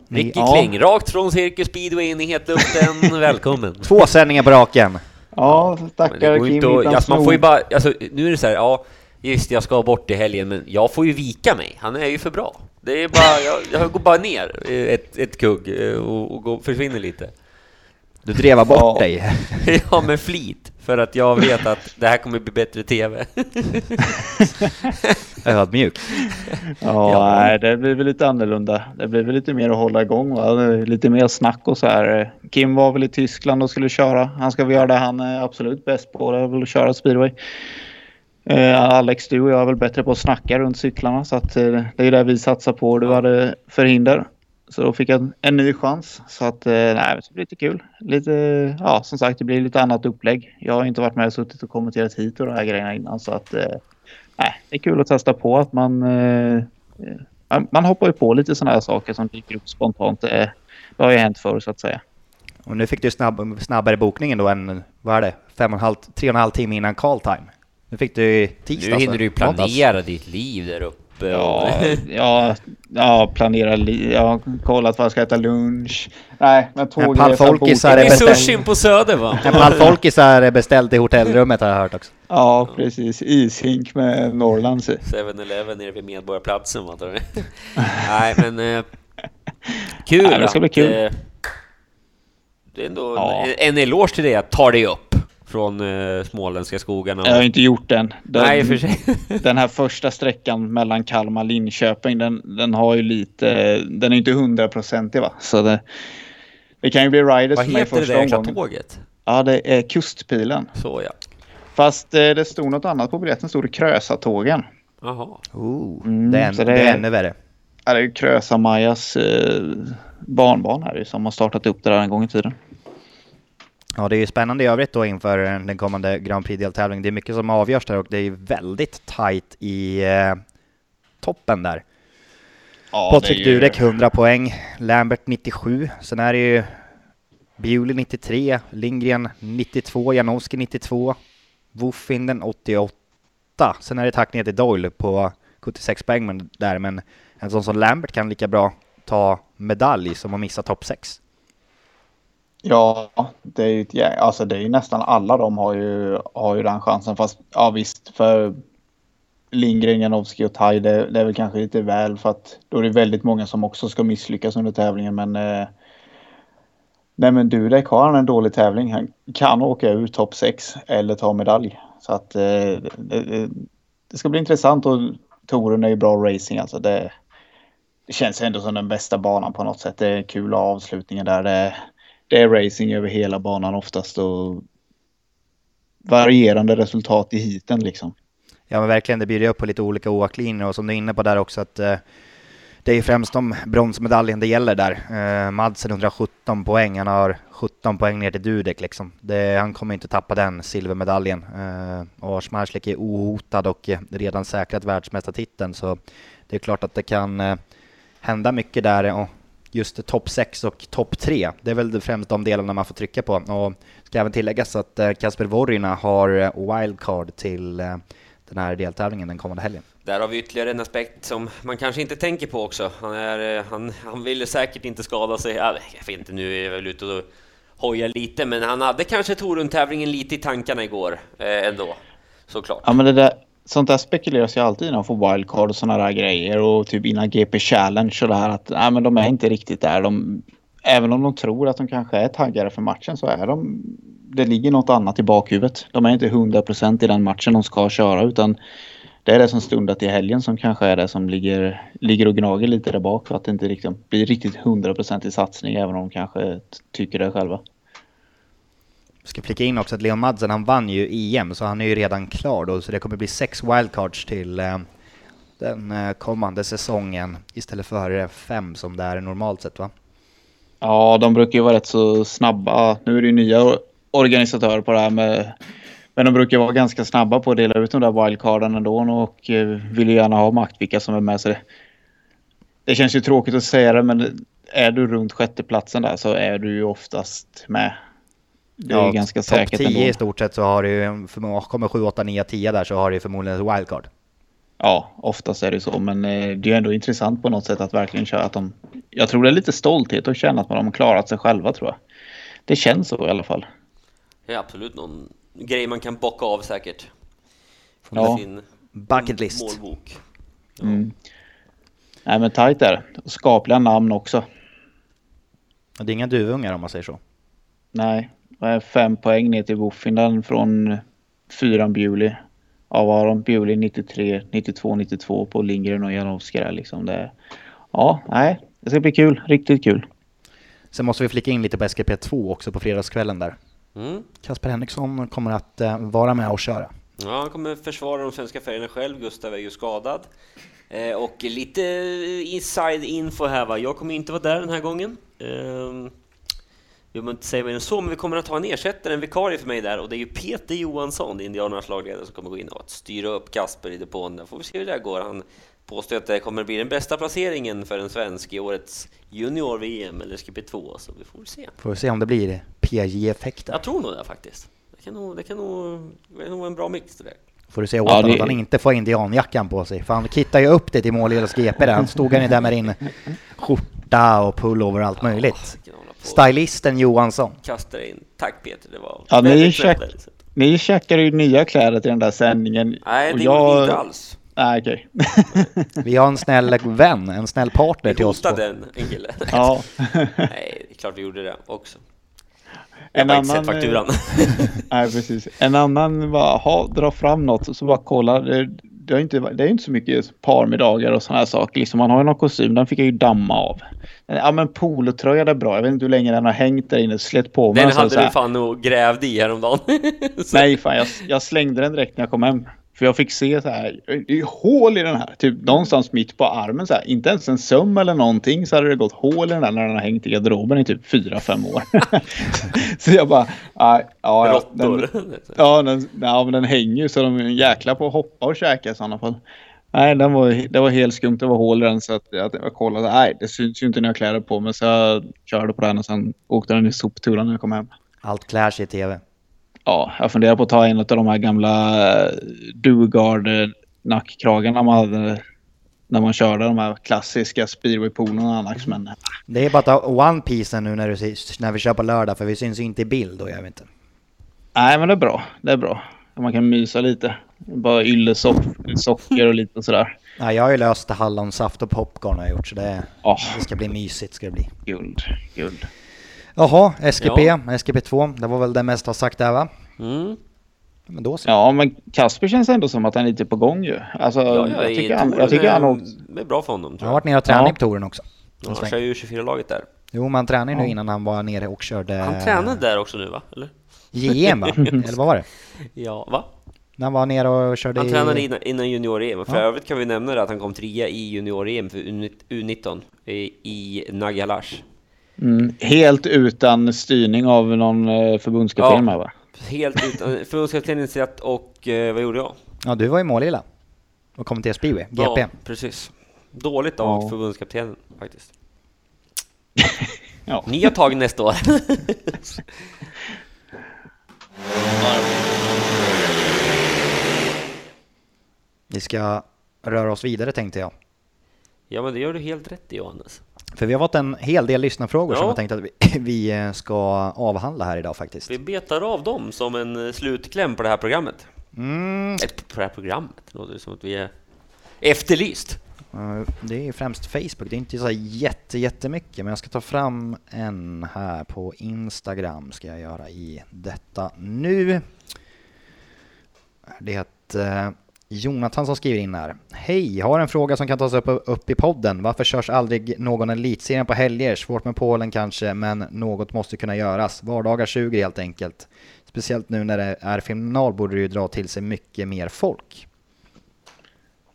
E: Nicky
D: ja.
E: Kling, rakt från Cirkus Speedway in i hetluften. <laughs> Välkommen.
C: Två sändningar på raken.
D: Ja,
E: det går
D: Kim
E: inte att, alltså, man får ju bara, alltså, nu är det så här, ja, just jag ska bort i helgen, men jag får ju vika mig. Han är ju för bra. Det är bara, jag, jag går bara ner ett, ett kugg eh, och, och går, försvinner lite.
C: Du drevar bort
D: Ja.
C: dig. <laughs>
E: Ja, med flit. För att jag vet att det här kommer bli bättre TV. <laughs>
C: Ödmjuk.
D: Ja,
E: Ja.
D: Nej, det blir väl lite annorlunda. Det blir väl lite mer att hålla igång. Va? Lite mer snack och så här. Kim var väl i Tyskland och skulle köra. Han ska väl göra det han är absolut bäst på. Det är väl att köra speedway. Eh, Alex, du och jag är väl bättre på att snacka runt cyklarna. Så att, eh, det är det vi satsar på. Du hade förhinder. Så då fick jag en, ny chans. Så att, eh, nej, det blir lite kul. Lite, ja, som sagt, det blir lite annat upplägg. Jag har inte varit med och suttit och kommenterat hit och de här grejerna innan. Så att, nej, det är kul att testa på att man, man, hoppar ju på lite sådana här saker som dyker upp spontant. Det har ju hänt förr så att säga.
C: Och nu fick du snabb, snabbare bokningen då än, vad är det, fem och en halv, tre och en halv timme innan call time. Nu fick du i tisdags.
E: Nu hinner du ju
C: måndags.
E: planera ditt liv där uppe.
D: Ja, <laughs> ja, ja planera li- Jag har kollat vad jag ska äta lunch. Nej, men tågresan
C: folkisar
E: Det
C: är
E: sushin på Söder va?
C: En pall folkisar är beställd i hotellrummet har jag hört också.
D: Ja, precis. Ishink med Norrlands i.
E: 7-Eleven nere vid Medborgarplatsen va? <laughs> Nej men... Eh, kul
D: Nej, det ska bli kul.
E: Eh, det är ändå
D: Ja.
E: en, en eloge till det att ta dig upp från eh, småländska skogarna.
D: Jag har inte gjort den. den
E: Nej, för sig. <laughs>
D: Den här första sträckan mellan Kalmar och Linköping, den, den har ju lite... Den är inte hundraprocentig va? Så det, det kan ju bli riders
E: Vad
D: för mig
E: heter det
D: första
E: där jäkla
D: omgången.
E: tåget?
D: Ja, det är Kustpilen.
E: Så ja.
D: Fast eh, det stod något annat på biljetten. stod det Krösatågen.
E: Jaha.
C: Oh,
D: Mm,
C: det, är, en,
D: så
C: det...
D: det-
C: är ännu värre.
D: Ja, det är Krösa-Majas eh, barnbarn här som har startat upp det där en gång i tiden.
C: Ja, det är ju spännande i övrigt då inför den kommande Grand Prix-deltävlingen. Det är mycket som avgörs där och det är väldigt tight i eh, toppen där.
D: Ja,
C: Patrik Durek 100 poäng, Lambert 97, sen är det ju Bewley 93, Lindgren 92, Janowski 92, Woffinden 88. Sen är det tack ner till Doyle på 76 poäng där, men en sån som Lambert kan lika bra ta medalj som att missa topp 6.
D: Ja, det är ju ett gäng. Alltså det är ju nästan alla de har ju, har ju den chansen. Fast ja visst, för Lindgren, Janowski och Tai, det, det, är väl kanske lite väl för att då är det väldigt många som också ska misslyckas under tävlingen. Men, eh, nej men Dudek har han en dålig tävling. Han kan åka ur topp 6 eller ta medalj. Så att eh, det, det, ska bli intressant och Torun är ju bra racing alltså. Det, det känns ändå som den bästa banan på något sätt. Det är kul avslutningen där. Det, det är racing över hela banan oftast och varierande resultat i hiten liksom.
C: Ja men verkligen, det bjuder upp på lite olika åklinjer och som du är inne på där också att eh, det är ju främst om bronsmedaljen det gäller där. Eh, Madsen 117 poäng, han har 17 poäng ner till Dudek liksom. Det, han kommer inte tappa den silvermedaljen. Eh, och Schmarslik är ohotad och eh, redan säkrat världsmästartiteln så det är klart att det kan eh, hända mycket där. Och just topp 6 och topp 3, det är väl främst de delarna man får trycka på. Och ska även tilläggas att eh, Kasper Vorina har eh, wildcard till eh, den här deltävlingen den kommande helgen.
E: Där har vi ytterligare en aspekt som man kanske inte tänker på också. Han, är, han, han ville säkert inte skada sig. Jag vet inte, nu är jag väl ute och hojar lite, men han hade kanske Torun-tävlingen lite i tankarna igår eh, ändå. Såklart.
D: Ja, men det där, sånt där spekuleras ju alltid när man får wildcard och sådana där grejer och typ innan GP Challenge och det här att nej, men de är inte riktigt där. De, även om de tror att de kanske är taggade för matchen så är de... Det ligger något annat i bakhuvudet. De är inte 100% i den matchen de ska köra utan det är det som stundat till helgen som kanske är det som ligger, ligger och gnager lite där bak för att det inte liksom blir riktigt 100% i satsning även om de kanske tycker det själva.
C: Ska flika in också att Leon Madsen han vann ju EM så han är ju redan klar då så det kommer bli sex wildcards till eh, den eh, kommande säsongen istället för eh, fem som det är normalt sett va?
D: Ja, de brukar ju vara rätt så snabba. Nu är det ju nya organisatörer på det här med men de brukar vara ganska snabba på att dela ut de där wildcarden ändå och eh, vill ju gärna ha makt vilka som är med. Så det, det känns ju tråkigt att säga det men är du runt sjätteplatsen där så är du ju oftast med.
C: Det är ja, ganska säkert Topp 10 i stort sett så har du ju, kommer 7, 8, 9, 10 där så har du förmodligen ett wildcard.
D: Ja, oftast är det så, men eh, det är ändå intressant på något sätt att verkligen köra att de... Jag tror det är lite stolthet att känna att de har klarat sig själva tror jag. Det känns så i alla fall.
E: Det är absolut någon grej man kan bocka av säkert.
C: Från ja. sin bucket list.
E: Målbok.
D: Ja. Mm. Nej men tajt är det. Skapliga namn också.
C: Det är inga duvungar om man säger så.
D: Nej, fem poäng ner till Woffinden från fyran Bewley. Ja, vad har de? Bewley 93, 92, 92 på Lindgren och Janowski där liksom. Det, ja, nej, det ska bli kul. Riktigt kul.
C: Sen måste vi flika in lite på SGP2 också på fredagskvällen där. Mm. Kasper Henriksson kommer att uh, vara med och köra.
E: Ja, han kommer försvara de svenska färgerna själv. Gustav är ju skadad. Eh, och lite inside info här va. Jag kommer inte vara där den här gången. Eh, jag vill inte säga mer än så, men vi kommer att ha en ersättare, en vikarie för mig där och det är ju Peter Johansson, Indianernas lagledare, som kommer gå in och styra upp Kasper i depån. Där får vi se hur det går. Han påstår att det kommer bli den bästa placeringen för en svensk i årets junior-VM eller SGP2, så vi får se.
C: Får vi se om det blir PJ-effekter.
E: Jag tror nog det faktiskt. Det kan nog, det kan nog, det är nog en bra mix det där.
C: Får du se åt ja, det... att han inte får indianjackan på sig, för han kittar ju upp det till målgillas GP där. Han stod han ju där med din skjorta och pullover och allt möjligt. Stylisten Johansson.
E: Kastar in. Tack Peter, det var
D: ja, ni, check, ni checkade ju nya kläder till den där sändningen.
E: Nej, det jag... gjorde inte alls.
D: Nej, okej.
C: Okay. <laughs> vi har en snäll vän, en snäll partner till oss. Vi
E: hotade en, en kille. <laughs> ja. <laughs> Nej, det är klart vi gjorde det också. Jag en har inte sett fakturan.
D: Nej, precis. En annan bara, ha, dra fram något och så bara kolla. Det, är inte, det är inte så mycket parmiddagar och sådana här saker. Liksom man har ju någon kostym, den fick jag ju damma av. Ja men polotröja är bra. Jag vet inte hur länge den har hängt där inne. Slätt på
E: mig. Den hade du fan nog grävd i häromdagen. <laughs>
D: Nej fan, jag, jag slängde den direkt när jag kom hem. För jag fick se så här, det är hål i den här, typ någonstans mitt på armen så här. Inte ens en söm eller någonting så hade det gått hål i den där när den har hängt i garderoben i typ 4-5 år. <laughs> så jag bara, ja, ja, den, ja, den, ja, men den hänger ju så de är jäkla på att hoppa och käka i sådana fall. Nej, den var, det var helt skumt. Det var hål i den så att jag, jag kollade. Nej, det syns ju inte när jag klär på mig så jag körde på den och sen åkte den i soptunnan när jag kom hem.
C: Allt klär sig i tv.
D: Ja, jag funderar på att ta en av de här gamla eh, Dugard nackkragarna man hade när man körde de här klassiska speedwaypolerna annars. Men...
C: Det är bara att ta One Piece nu när, du, när vi kör på lördag för vi syns inte i bild då, jag vet inte.
D: Nej, men det är bra. Det är bra. Man kan mysa lite. Bara ylle, sock- socker och lite sådär.
C: Ja, jag har ju löst hallonsaft och popcorn har jag gjort så det,
D: Ja,
C: det ska bli mysigt ska det bli.
D: guld, guld.
C: Jaha, SGP,
E: Ja.
C: SGP2, det var väl det mesta sagt där va?
E: Mm.
C: Men då så.
D: Ja, men Kasper känns ändå som att han är lite på gång ju. Alltså,
E: Ja, ja,
D: jag
E: i
D: tycker, han, jag tycker han
E: är,
D: åkt...
E: är bra för honom
C: Jag
E: tror
C: har
E: jag.
C: varit nere och tränat
D: Ja.
C: på touren också. En
E: Han kör ju 24-laget där.
C: Jo, man tränar ju nu
D: Ja.
C: innan han var nere och körde
E: Han tränade där också nu va? Eller?
C: JM va? <laughs> Eller vad var det?
E: Ja, va?
C: När han var nere och körde
E: Han
C: i...
E: tränade innan, innan junior-EM. För
C: Ja.
E: övrigt kan vi nämna det att han kom trea i junior-EM för U19 i, i Nagalash.
D: Mm, helt utan styrning av någon eh, förbundskapten
E: Ja.
D: va?
E: Helt utan <laughs> förbundskapteninitiat och eh, vad gjorde jag?
C: Ja, du var i Målilla. Och kommenterade speedway, GP.
E: Ja, precis. Dåligt av
D: Ja.
E: förbundskaptenen faktiskt. <laughs>
D: Ja.
E: Nya tag nästa år. <laughs>
C: Vi ska röra oss vidare tänkte jag.
E: ja, men det gör du helt rätt i Johannes.
C: För vi har fått en hel del lyssnarfrågor som
E: Ja.
C: jag tänkte att <laughs> vi, eh, ska avhandla här idag faktiskt.
E: Vi betar av dem som en eh, slutkläm på det här programmet.
C: Mm,
E: på det här programmet, det låter som att vi är efterlyst.
C: det är främst Facebook, det är inte så jätte, jättemycket, men jag ska ta fram en här på Instagram ska jag göra i detta nu. Det eh, Jonathan som skriver in här. Hej, har en fråga som kan tas upp, upp i podden. Varför körs aldrig någon elitserien på helger? Svårt med Polen kanske, men något måste kunna göras. Vardagar suger helt enkelt. Speciellt nu när det är final borde det ju dra till sig mycket mer folk.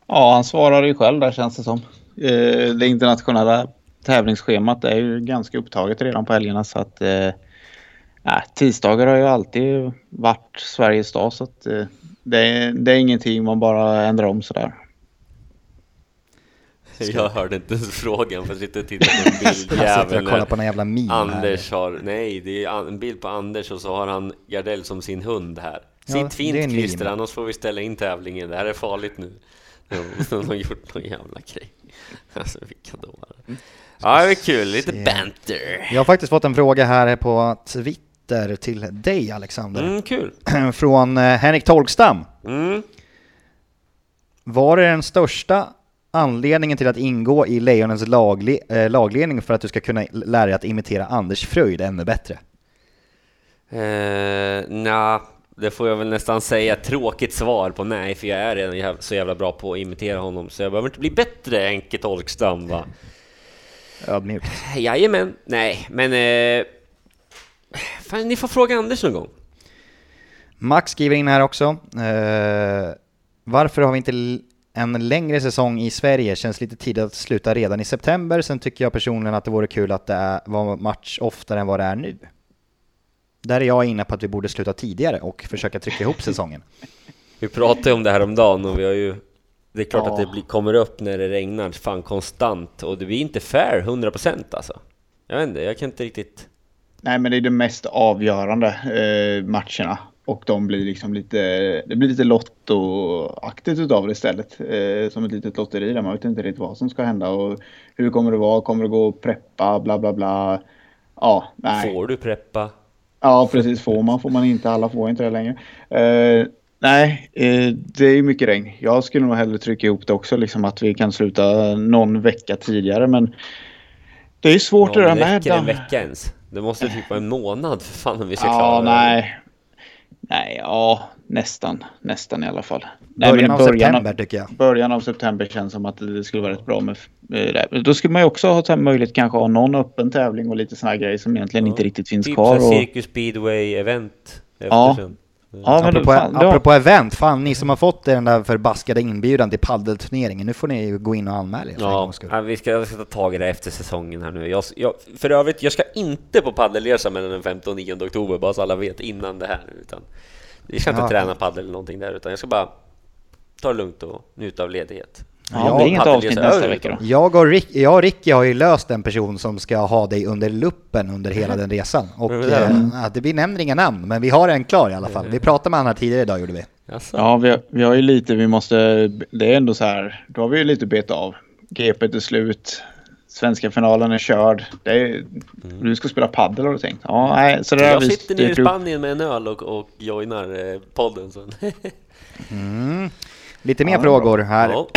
D: Ja, han svarar ju själv där känns det som. Eh, det internationella tävlingsschemat är ju ganska upptaget redan på helgerna så att eh, tisdagar har ju alltid varit Sveriges dag så att eh, det, är, det är ingenting man bara ändrar om sådär. <laughs>
E: Jag hörde inte ens frågan för jag sitter och tittar på en bild. <laughs>
C: Jag
E: Jäveln
C: kollar
E: när
C: på en jävla meme
E: Anders har, nej det är en bild på Anders och så har han Gardell som sin hund här.
C: Ja,
E: Sitt
C: är
E: fint Christer, annars får vi ställa in tävlingen. Det här är farligt nu. <laughs> De har gjort någon jävla grej. Alltså vilka dårar. Ja, det är kul. Lite banter.
C: Jag har faktiskt fått en fråga här på Twitter till dig Alexander.
E: Mm, kul. <clears throat>
C: Från eh, Henrik Tolkstam.
E: Mm.
C: Var det den största anledningen till att ingå i Lejonens lagli, eh, lagledning för att du ska kunna lära dig att imitera Anders Fröjd ännu bättre?
E: Eh, nja, det får jag väl nästan säga tråkigt svar på nej, för jag är redan så jävla bra på att imitera honom, så jag behöver inte bli bättre Ken Tolkstam va?
C: Ödmjukt.
E: Jajamän, nej, men... Eh, fan, ni får fråga Anders någon gång.
C: Max skriver in här också. Eh, varför har vi inte en längre säsong i Sverige? Känns lite tidigt att sluta redan i september. Sen tycker jag personligen att det vore kul att det är, var match oftare än vad det är nu. Där är jag inne på att vi borde sluta tidigare och försöka trycka ihop <laughs> säsongen.
E: Vi pratade om det här om dagen och vi har ju... Det är klart
D: Ja.
E: att det blir, kommer upp när det regnar fan konstant och det blir inte fair 100% alltså. Jag vet inte, jag kan inte riktigt...
D: Nej, men det är de mest avgörande eh, matcherna. Och de blir liksom lite, det blir lite lottoaktigt utav det istället. Eh, som ett litet lotteri där man vet inte riktigt vad som ska hända och hur kommer det vara, kommer det gå att preppa, bla bla bla. Ja, nej.
E: Får du preppa?
D: Ja, precis. Får man, får man inte. Alla får inte det längre. Eh, nej, eh, det är ju mycket regn. Jag skulle nog hellre trycka ihop det också, liksom att vi kan sluta någon vecka tidigare. Men det är svårt
E: Ja,
D: det där med. damm.
E: vecka ens? Det måste typ vara en månad för fan om vi ska klara
D: Ja,
E: det.
D: nej. Nej, ja, nästan. Nästan i alla fall. Nej,
C: Början
D: men
C: av september tycker jag.
D: Början av september känns som att det skulle vara rätt bra med eh, det. Då skulle man ju också ha möjlighet kanske ha någon öppen tävling och lite här grejer som egentligen
E: Ja.
D: inte riktigt finns
E: typ
D: kvar.
E: så
D: Och,
E: Cirkus Speedway event efter
D: Ja.
E: sen.
D: ja, men
C: Apropå,
D: fan, då,
C: apropå event, fan ni som har fått den där förbaskade inbjudan till paddelturneringen, nu får ni ju gå in och anmäla er
E: Ja, ja, vi ska, jag ska ta tag i det efter säsongen här nu. Jag, jag, för övrigt, jag ska inte på paddelresa mellan den 15 och 9 oktober, bara så alla vet innan det här. Utan, vi ska inte
C: Ja.
E: träna paddel eller någonting där, utan jag ska bara ta det lugnt och njuta av ledighet.
D: Ja, det är inget avsnitt nästa vecka då.
C: Jag och, Rick, jag och Ricky har ju löst en person som ska ha dig under luppen under hela den resan. <laughs> Och
E: då?
C: eh, det blir nämner inga namn, men vi har en klar i alla fall. Vi pratade med honom här tidigare idag gjorde vi.
E: Jaså?
D: Ja, vi har, vi har ju lite, vi måste, det är ändå så här, då har vi ju lite bet av. GP är slut, svenska finalen är körd. Det är, Du ska spela paddel har du tänkt? Ja, nej, så det
E: Jag
D: vi
E: sitter nere i. Spanien med en öl och, och joinar eh, podden. Så. <laughs>
C: Lite mer
D: Ja,
C: frågor här.
E: Ja.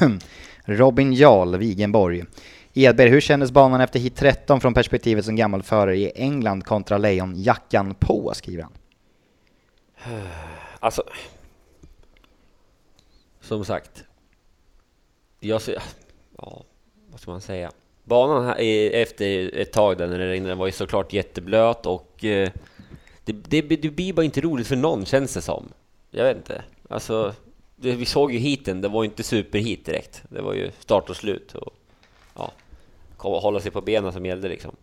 E: <clears throat>
C: Robin Jarl, Wigenborg. Edberg, hur kändes banan efter hit 13 från perspektivet som gammal förare i England kontra Lejon jackan på, skriver han. <sighs>
E: Alltså, som sagt. Jag ser, ja, vad ska man säga? Banan här är, efter ett tag där när det regnade var ju såklart jätteblöt och eh, det, det, det blir bara inte roligt för någon känns det som. Jag vet inte. Alltså, det, vi såg ju hiten, det var ju inte superhit direkt. Det var ju start och slut och ja, hålla sig på benen som gällde liksom.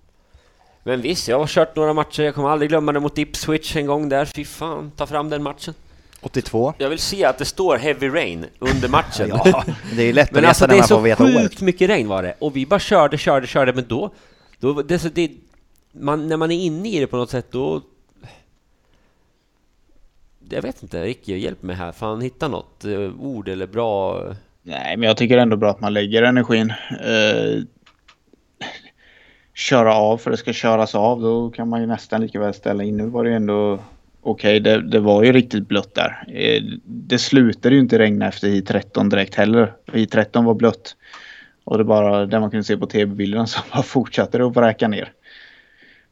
E: Men visst, jag har kört några matcher. Jag kommer aldrig glömma det mot Ipswich en gång där. Fy fan, ta fram den matchen.
C: 82.
E: Jag vill se att det står Heavy Rain under matchen. <laughs>
C: Ja, det är lätt att
E: men
C: veta
E: alltså
C: när
E: det är
C: man får
E: så
C: veta året.
E: sjukt mycket regn var det. Och vi bara körde, körde, körde. Men då... då det, är så det, man, när man är inne i det på något sätt då... Jag vet inte, Ricky, hjälp mig här. Fan, hitta något eh, ord eller bra...
D: Nej, men jag tycker ändå bra att man lägger energin. Eh, köra av för det ska köras av. Då kan man ju nästan lika väl ställa in. Nu var det ju ändå okej. det, det var ju riktigt blött där. Eh, det slutade ju inte regna efter i 13 direkt heller. I 13 var blött. Och det bara det man kunde se på tv-bilderna som bara fortsatte det att vräka ner.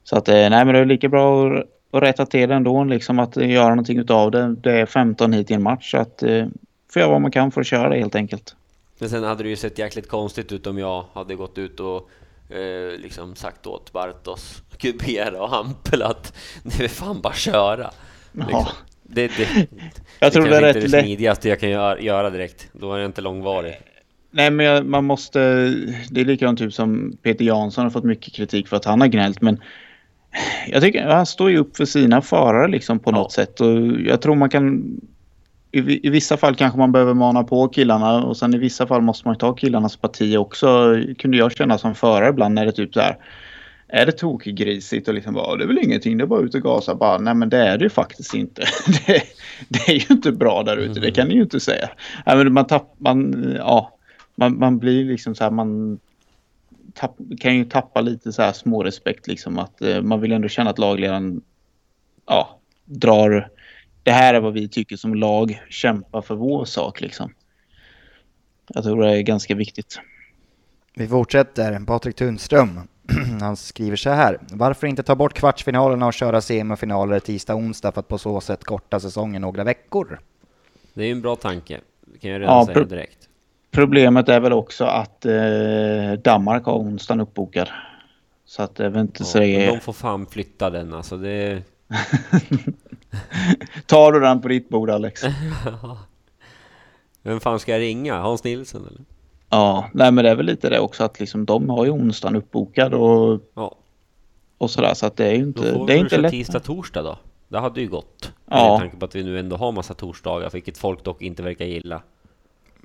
D: Så att eh, nej men det är lika bra att, att rätta till det ändå. Liksom att göra någonting utav det. Det är 15 hit i en match. Så att eh, får göra vad man kan för att köra det helt enkelt.
E: Men sen hade det ju sett jäkligt konstigt ut om jag hade gått ut och eh, liksom sagt åt Bartos, Kubera och Hampel att det är fan bara köra. Liksom.
D: Ja.
E: Det, det, <laughs>
D: Jag tror det är rätt
E: det smidigaste jag kan göra, göra direkt. Då är det inte långvarig.
D: Nej men jag, man måste, det är likadant typ som Peter Jansson har fått mycket kritik för att han har gnällt men jag tycker han står ju upp för sina förare liksom på
E: Ja.
D: något sätt och jag tror man kan i, I vissa fall kanske man behöver mana på killarna och sen i vissa fall måste man ju ta killarnas parti också. Kunde jag känna som förare ibland när det typ så här är det tokgrisigt och liksom bara det är väl ingenting, det är bara ut och gasa. Bara, nej men det är det ju faktiskt inte. <laughs> Det, det är ju inte bra där ute, det kan ni ju inte säga. Nej, men man, tapp, man, ja, man, man blir liksom så här, man tapp, kan ju tappa lite så här smårespekt liksom att eh, man vill ändå känna att lagledaren ja, drar det här är vad vi tycker som lag, kämpa för vår sak liksom. Jag tror det är ganska viktigt.
C: Vi fortsätter. Patrik Tunström. <clears throat> Han skriver så här. Varför inte ta bort kvartsfinalerna och köra semifinaler tisdag onsdag för att på så sätt korta säsongen några veckor?
E: Det är ju en bra tanke. Det kan jag redan
D: Ja,
E: säga direkt.
D: Problemet är väl också att eh, Danmark har onsdagen uppbokad. Så att jag vet inte
E: Ja,
D: säga...
E: men de får fan flytta den alltså. Det, <laughs>
D: Tar du den på ditt bord Alex? <laughs>
E: vem fan ska jag ringa? Hans Nilsson eller?
D: ja, nej men det är väl lite det också att liksom de har ju onsdagen uppbokad och,
E: Ja,
D: och sådär så att det är ju
E: då
D: inte,
E: får
D: det är inte lätt.
E: tisdag, torsdag då. Det hade ju gått.
D: Ja.
E: Med tanke på att vi nu ändå har massa torsdagar, vilket folk dock inte verkar gilla.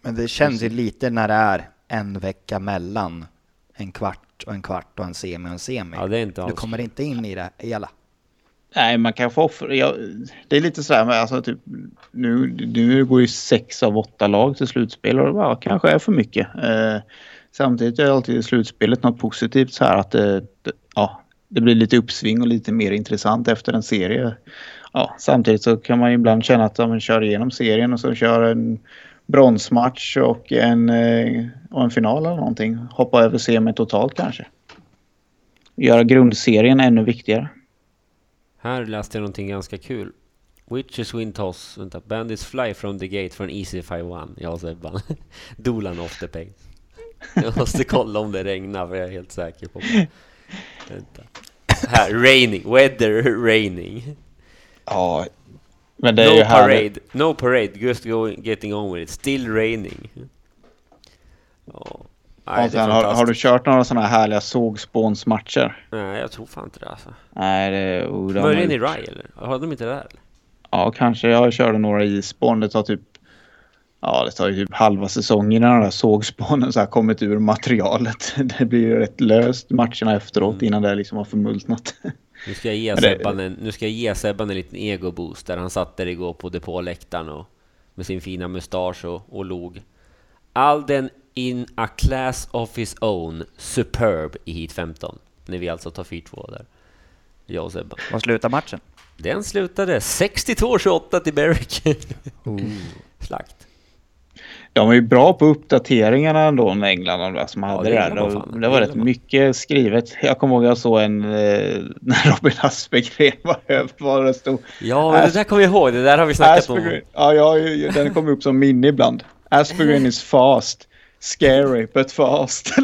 C: Men det känns ju lite när det är en vecka mellan en kvart och en kvart och en semi och en semi.
E: Ja, det är inte
C: du
E: alls.
C: kommer inte in i det hela.
D: Nej, man kan få offra. Ja, det är lite sådär med alltså typ nu, nu går ju sex av åtta lag till slutspel och det bara, kanske är för mycket. Eh, samtidigt är alltid slutspelet något positivt så här att det, det, ja, det blir lite uppsving och lite mer intressant efter en serie. Ja, samtidigt så kan man ju ibland känna att ja, man kör igenom serien och så kör en bronsmatch och en, eh, och en final eller någonting. Hoppa över semin totalt kanske. Göra grundserien ännu viktigare.
E: Här läste jag någonting ganska kul. Witches win toss. Vänta. Bandits fly from the gate från Easy 5-1. Jag och Sebban. Dolan off the pace. Jag måste kolla om det regnar för jag är helt säker på det. Vänta. Här, raining. Weather raining.
D: Ja, men det är ju
E: No
D: härligt.
E: parade. No parade. Just going, getting on with it. Still raining. Ja. Nej,
D: sen, har, har du kört några sådana här härliga sågspånsmatcher?
E: Nej, jag tror fan inte det alltså.
D: Nej, det... Oh,
E: Möjligen i. Rye eller? Har de inte det där?
D: Ja, kanske. Jag körde några i spån. Det tar typ... Ja, det tar ju typ halva säsongen när de där sågspånen så här kommit ur materialet. <laughs> Det blir ju rätt löst matcherna efteråt
E: Mm.
D: innan det liksom har förmultnat.
E: Nu ska jag ge Sebban en, nu ska jag ge Sebban en liten ego-boost där han satt där igår på depåläktaren och med sin fina mustasch och, och log. Alden in a class of his own, superb i hit 15. När vi alltså tar 4-2 där. Jag och Sebban.
C: Vad slutar matchen?
E: Den slutade 62-28 till Berwick. <laughs> Slakt.
D: De är ju bra på uppdateringarna ändå med England de som hade
E: det
D: det där.
E: fan.
D: det var rätt
E: man.
D: mycket skrivet. Jag kommer ihåg jag såg en eh, <laughs> när Robin Aspegren var <laughs> över vad det stod.
E: Ja, men det där kommer jag ihåg. Det där har vi snackat om.
D: Aspegren, ja, ja, ja, den kom upp som minne ibland. Aspegren is fast. Scary but fast. <laughs>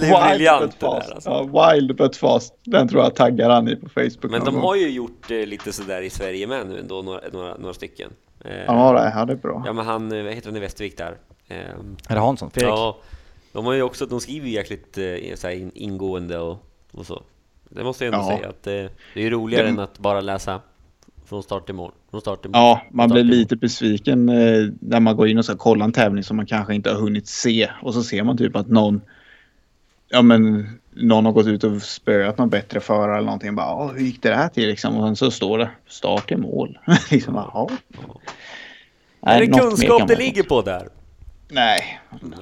E: Det är briljant
D: but
E: det där alltså.
D: Ja, wild but fast. Den tror jag taggar han i på Facebook.
E: Men de
D: gång.
E: har ju gjort eh, lite sådär i Sverige med nu ändå, några, några, några stycken. Eh,
D: Ja, det, ja, det är bra.
E: Ja men han, eh, vad heter han i Västervik där? Ehm,
C: Är det Hansson? Fredrik?
E: ja, de har ju också, de skriver ju jäkligt eh, så här in, ingående och, och så. Det måste jag ändå
D: Ja.
E: säga att eh, det är ju roligare
D: Det-
E: än att bara läsa från start till mål. Från start till mål.
D: Ja, man blir lite besviken eh, när man går in och ska kolla en tävling som man kanske inte har hunnit se. Och så ser man typ att någon, ja men någon har gått ut och spöat någon bättre förare eller någonting. Bara, "Ja, hur gick det här till liksom? Och sen så står det start i mål. <laughs> liksom, jaha.
E: Är det kunskap det ligger på där?
D: Nej,
E: Nej.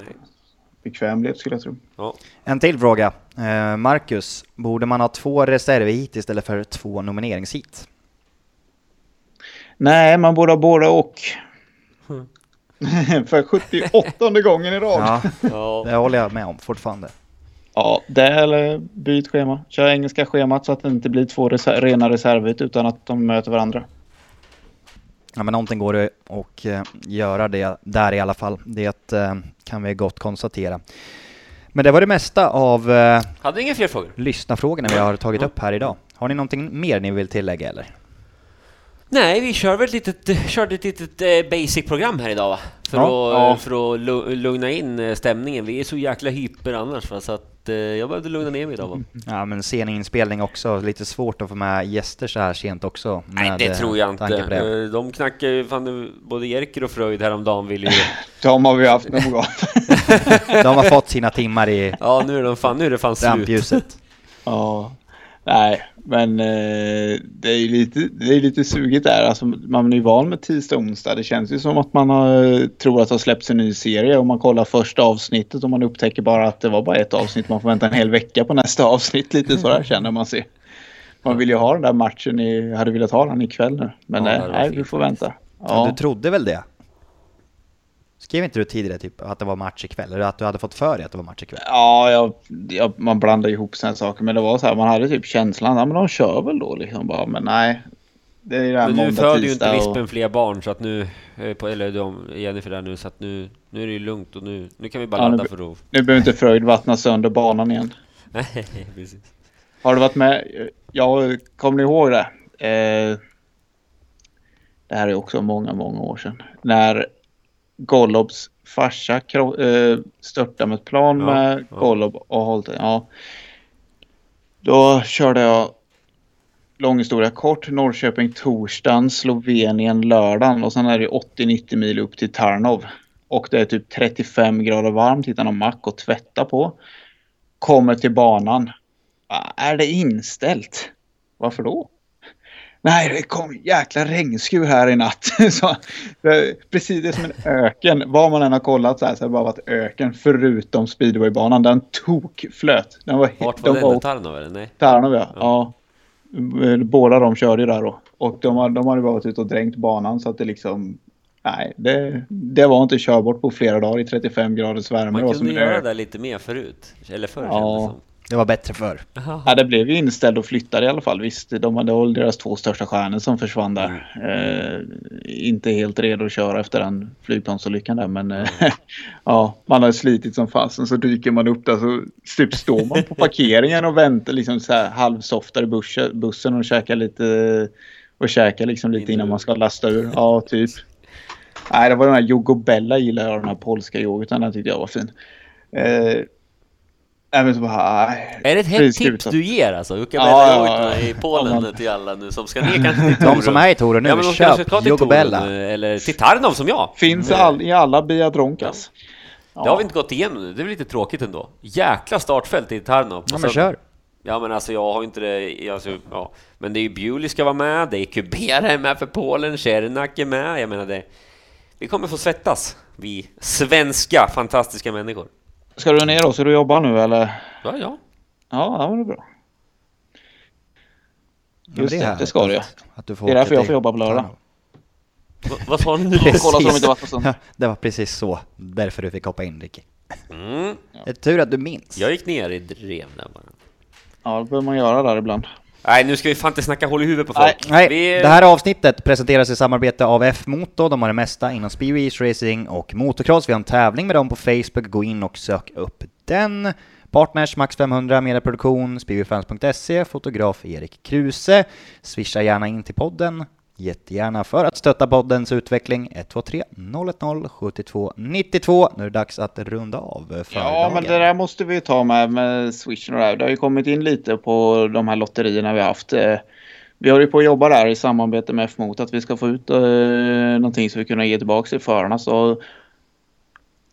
D: bekvämlighet skulle jag tro.
E: Ja.
C: En till fråga. Eh, Marcus, borde man ha två reservhit istället för två nomineringsheat?
D: Nej, man borde ha båda och.
E: Mm. <laughs>
D: För 78 gången i rad.
C: Ja,
E: Ja.
C: det håller jag med om fortfarande.
D: Ja, det eller byt schema. Kör engelska schemat så att det inte blir två reser- rena reservhit utan att de möter varandra.
C: Ja, men någonting går det att eh, göra det där i alla fall. Det eh, kan vi gott konstatera. Men det var det mesta av eh,
E: Hade inga fler frågor?
C: lyssnarfrågorna vi har tagit upp här idag. Har ni någonting mer ni vill tillägga eller?
E: Nej, vi kör väl ett litet, körde ett litet eh, basic-program här idag va? För,
C: Ja.
E: att,
D: Ja.
E: för att lu- lugna in eh, stämningen. Vi är så jäkla hyper annars va? så att eh, jag behövde lugna ner mig idag va?
C: Ja, men sen inspelning också. Lite svårt att få med gäster så här sent också.
E: Nej, det tror jag inte.
C: det.
E: De knackar ju, fan, både Jerker och Fröjd häromdagen vill ju... <laughs>
D: De har vi haft någon gång. <laughs>
C: De har fått sina timmar i
E: Ja, nu är, de fan, nu är det fan slut.
C: rampljuset.
D: ja. Nej, men eh, det är ju lite, det är lite sugigt där. Alltså, man är ju van med tisdag och onsdag. Det känns ju som att man har, tror att det har släppts en ny serie och man kollar första avsnittet och man upptäcker bara att det var bara ett avsnitt. Man får vänta en hel vecka på nästa avsnitt. Lite så där känner man sig. Man vill ju ha den där matchen. I, hade velat ha den ikväll nu. Men
E: Ja,
D: nej, nej vi får vänta.
C: Ja.
D: Ja.
C: Du trodde väl det? Skrev inte du tidigare typ att det var match ikväll? Eller att du hade fått för dig att det var match ikväll?
D: Ja, jag, jag, man blandar ihop sådana saker. Men det var så här, man hade typ känslan, ja men de kör väl då liksom bara. Men nej. Det är ju det här
E: Men nu
D: måndag,
E: föder ju inte
D: tisdag och-
E: Vispen fler barn så att nu, eh, eller de, Jennifer där nu, så att nu, nu är det ju lugnt och nu, nu kan vi bara
D: Ja,
E: ladda för att...
D: Nu behöver inte Fröjd vattna sönder banan igen. <laughs>
E: Nej, precis.
D: Har du varit med? Ja, kommer ni ihåg det? Eh, det här är också många, många år sedan. När Gollobs farsa kro- eh, störtade med ett plan
E: Ja,
D: med
E: ja.
D: Gollob och Holte. Ja. Då körde jag lång historia kort. Norrköping torsdagen, Slovenien lördagen och sen är det 80-90 mil upp till Tarnov. Och det är typ 35 grader varmt, hittar någon mack och tvätta på. Kommer till banan. Är det inställt? Varför då? Nej, det kom jäkla regnskur här i natt. <laughs> så, precis det är som en öken. Var man än har kollat så här så har det bara varit öken förutom speedwaybanan. Den tokflöt. Den var
E: Vart var
D: de
E: den? Tarnov eller? Nej?
D: Tarnov ja. ja. Båda de körde ju där då. Och de, har- de hade bara varit ute och dränkt banan så att det liksom... Nej, det, det var inte körbart på flera dagar i 35 graders värme.
E: Man
D: var
E: kunde göra det lite mer förut. Eller förr
D: Ja.
E: kändes det som.
C: Det var bättre förr.
D: Ja, det blev ju inställd och flyttade i alla fall. Visst, de hade väl deras två största stjärnor som försvann där. Eh, inte helt redo att köra efter den flygplansolyckan där, men eh, <laughs> ja, man har slitit som fasen så dyker man upp där så typ står man på <laughs> parkeringen och väntar liksom så här halvsoftar i bussen, och käkar lite och käkar liksom lite innan man ska lasta ur. Ja, typ. Nej, det var den här Jogo Bella gillar jag, den här polska yoghurten. Den tyckte jag var fin. Eh, även så bara, nej.
E: Är det ett hett tips du ger alltså? Jocke
D: Ja, ja, ja.
E: i Polen
D: Ja,
E: till alla nu som ska ner kanske till <laughs>
C: De som är i Toren nu,
E: ja, men
C: köp
E: ska till
C: Jogo
E: Toren,
C: Bella.
E: eh, Eller till Tarnov som jag.
D: Finns
E: Mm.
D: all, i alla Biadronkas.
E: Det har vi inte gått igenom nu, det är lite tråkigt ändå. Jäkla startfält i Tarnov.
C: Ja men kör.
E: Ja men alltså jag har inte det, alltså, ja. Men det är ju Bewley ska vara med, det är Kubera är med för Polen, Cernak är med, jag menar det. Vi kommer få svettas, vi svenska fantastiska människor.
D: Ska du ner då? Ska du jobba nu eller?
E: Ja, ja.
D: Ja, ja men det är bra.
C: Ja,
D: Just det,
C: härligt
D: det ska du ju.
C: att- Att du får
D: Det är därför jag får jobba på lördag.
E: Va, vad sa du <laughs> nu?
D: Kolla så de inte stund.
C: Ja, det var precis så. Därför du fick hoppa in Ricky.
E: Mm.
C: Det är tur att du minns.
E: Jag gick ner i drev där bara.
D: Ja, det behöver man göra där ibland.
E: Nej, nu ska vi fan inte snacka hål i huvudet på folk.
C: Nej,
E: vi...
C: det här avsnittet presenteras i samarbete av F-Moto. De har det mesta inom speedway, racing och motocross. Vi har en tävling med dem på Facebook. Gå in och sök upp den. Partners Max 500, mediaproduktion, speedwayfans.se, fotograf Erik Kruse. Swisha gärna in till podden. Jättegärna för att stötta poddens utveckling. 123 010 72 92. Nu är det dags att runda av för
D: Ja,
C: dagen.
D: men det där måste vi ta med, med Swishen och det här. Det har ju kommit in lite på de här lotterierna vi har haft. Eh, Vi håller ju på att jobba där i samarbete med F-Mot att vi ska få ut eh, någonting som vi kunna ge tillbaka till förarna. Så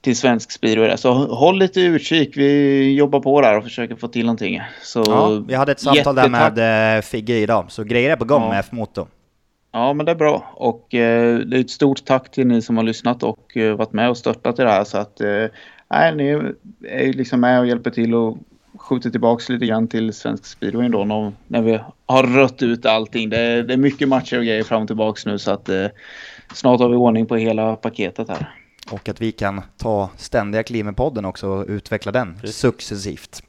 D: till svensk där. Så håll lite utkik. Vi jobbar på där och försöker få till någonting. Så
C: Ja, vi hade ett samtal där
D: jättetack.
C: med eh, Figge idag, så grejer är på gång
D: Ja.
C: med F-Moto.
D: Ja, men det är bra. Och eh, det är ett stort tack till ni som har lyssnat och eh, varit med och stöttat i det här. Så att eh, ni är ju liksom med och hjälper till och skjuter tillbaks lite grann till svensk speedway då när, när vi har rött ut allting. Det är, det är mycket matcher och grejer fram och tillbaks nu så att eh, snart har vi ordning på hela paketet här.
C: Och att vi kan ta ständiga kliv med podden också och utveckla den
E: Precis.
C: successivt.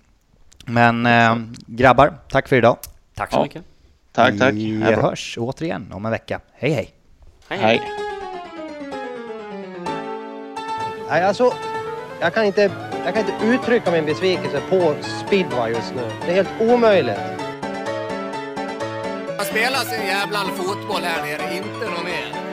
C: Men eh, grabbar, tack för idag.
E: Tack så
D: Ja.
E: mycket.
D: Tack, tack.
C: Vi
D: Hej
C: hörs återigen om en vecka. Hej hej!
D: Hej.
A: Nej, alltså, jag kan inte, jag kan inte uttrycka min besvikelse på speedway just nu. Det är helt omöjligt.
B: Man spelar sin jävla fotboll här nere, inte något mer.